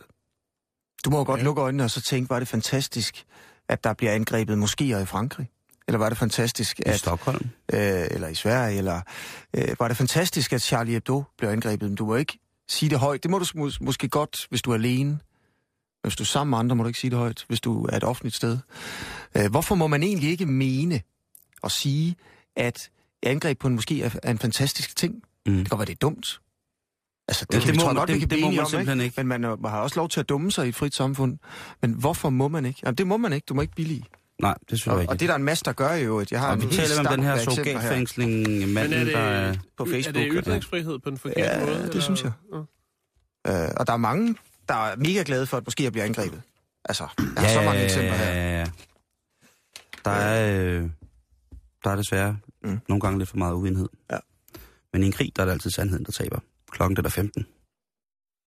S8: Du må jo godt
S4: Ja.
S8: lukke øjnene og så tænke, var det fantastisk, at der bliver angrebet moskéer i Frankrig? Eller var det fantastisk,
S5: I
S8: at,
S5: Stockholm.
S8: øh, eller i Sverige, eller øh, var det fantastisk, at Charlie Hebdo blev angrebet? Men du må ikke sige det højt. Det må du mås- måske godt, hvis du er alene. Hvis du er sammen med andre, må du ikke sige det højt, hvis du er et offentligt sted. Øh, hvorfor må man egentlig ikke mene og sige, at angreb på en moské er, er en fantastisk ting?
S5: Mm.
S8: Det kan godt være, det er dumt. Altså, det,
S5: Ja,
S8: kan
S5: det
S8: vi,
S5: må
S8: jeg
S5: man-
S8: godt, vi
S5: det-
S8: kan
S5: det må man
S8: om,
S5: simpelthen ikke.
S8: Men man, er- man har også lov til at dumme sig i et frit samfund. Men hvorfor må man ikke? Jamen, det må man ikke. Du må ikke billige.
S5: Nej, det synes jeg
S8: Og,
S5: ikke.
S8: og det er der en masse, der gør jo, at jeg har
S5: og
S8: en
S5: vi taler om den her surrogatfængsling, manden,
S4: er det,
S5: der er...
S8: på Facebook,
S4: Er det
S8: ja.
S4: ytringsfrihed på den forkerte
S8: Ja,
S4: måde?
S8: det
S4: eller?
S8: synes jeg.
S4: Ja.
S8: Øh, og der er mange, der er mega glade for, at måske jeg bliver angrebet. Altså, jeg har så mange eksempler her.
S5: ja, ja. Der er, øh, der er desværre
S8: Mm.
S5: mm. nogle gange lidt for meget uenighed.
S8: Ja.
S5: Men i en krig, der er det altid sandheden, der taber. Klokken den er 15.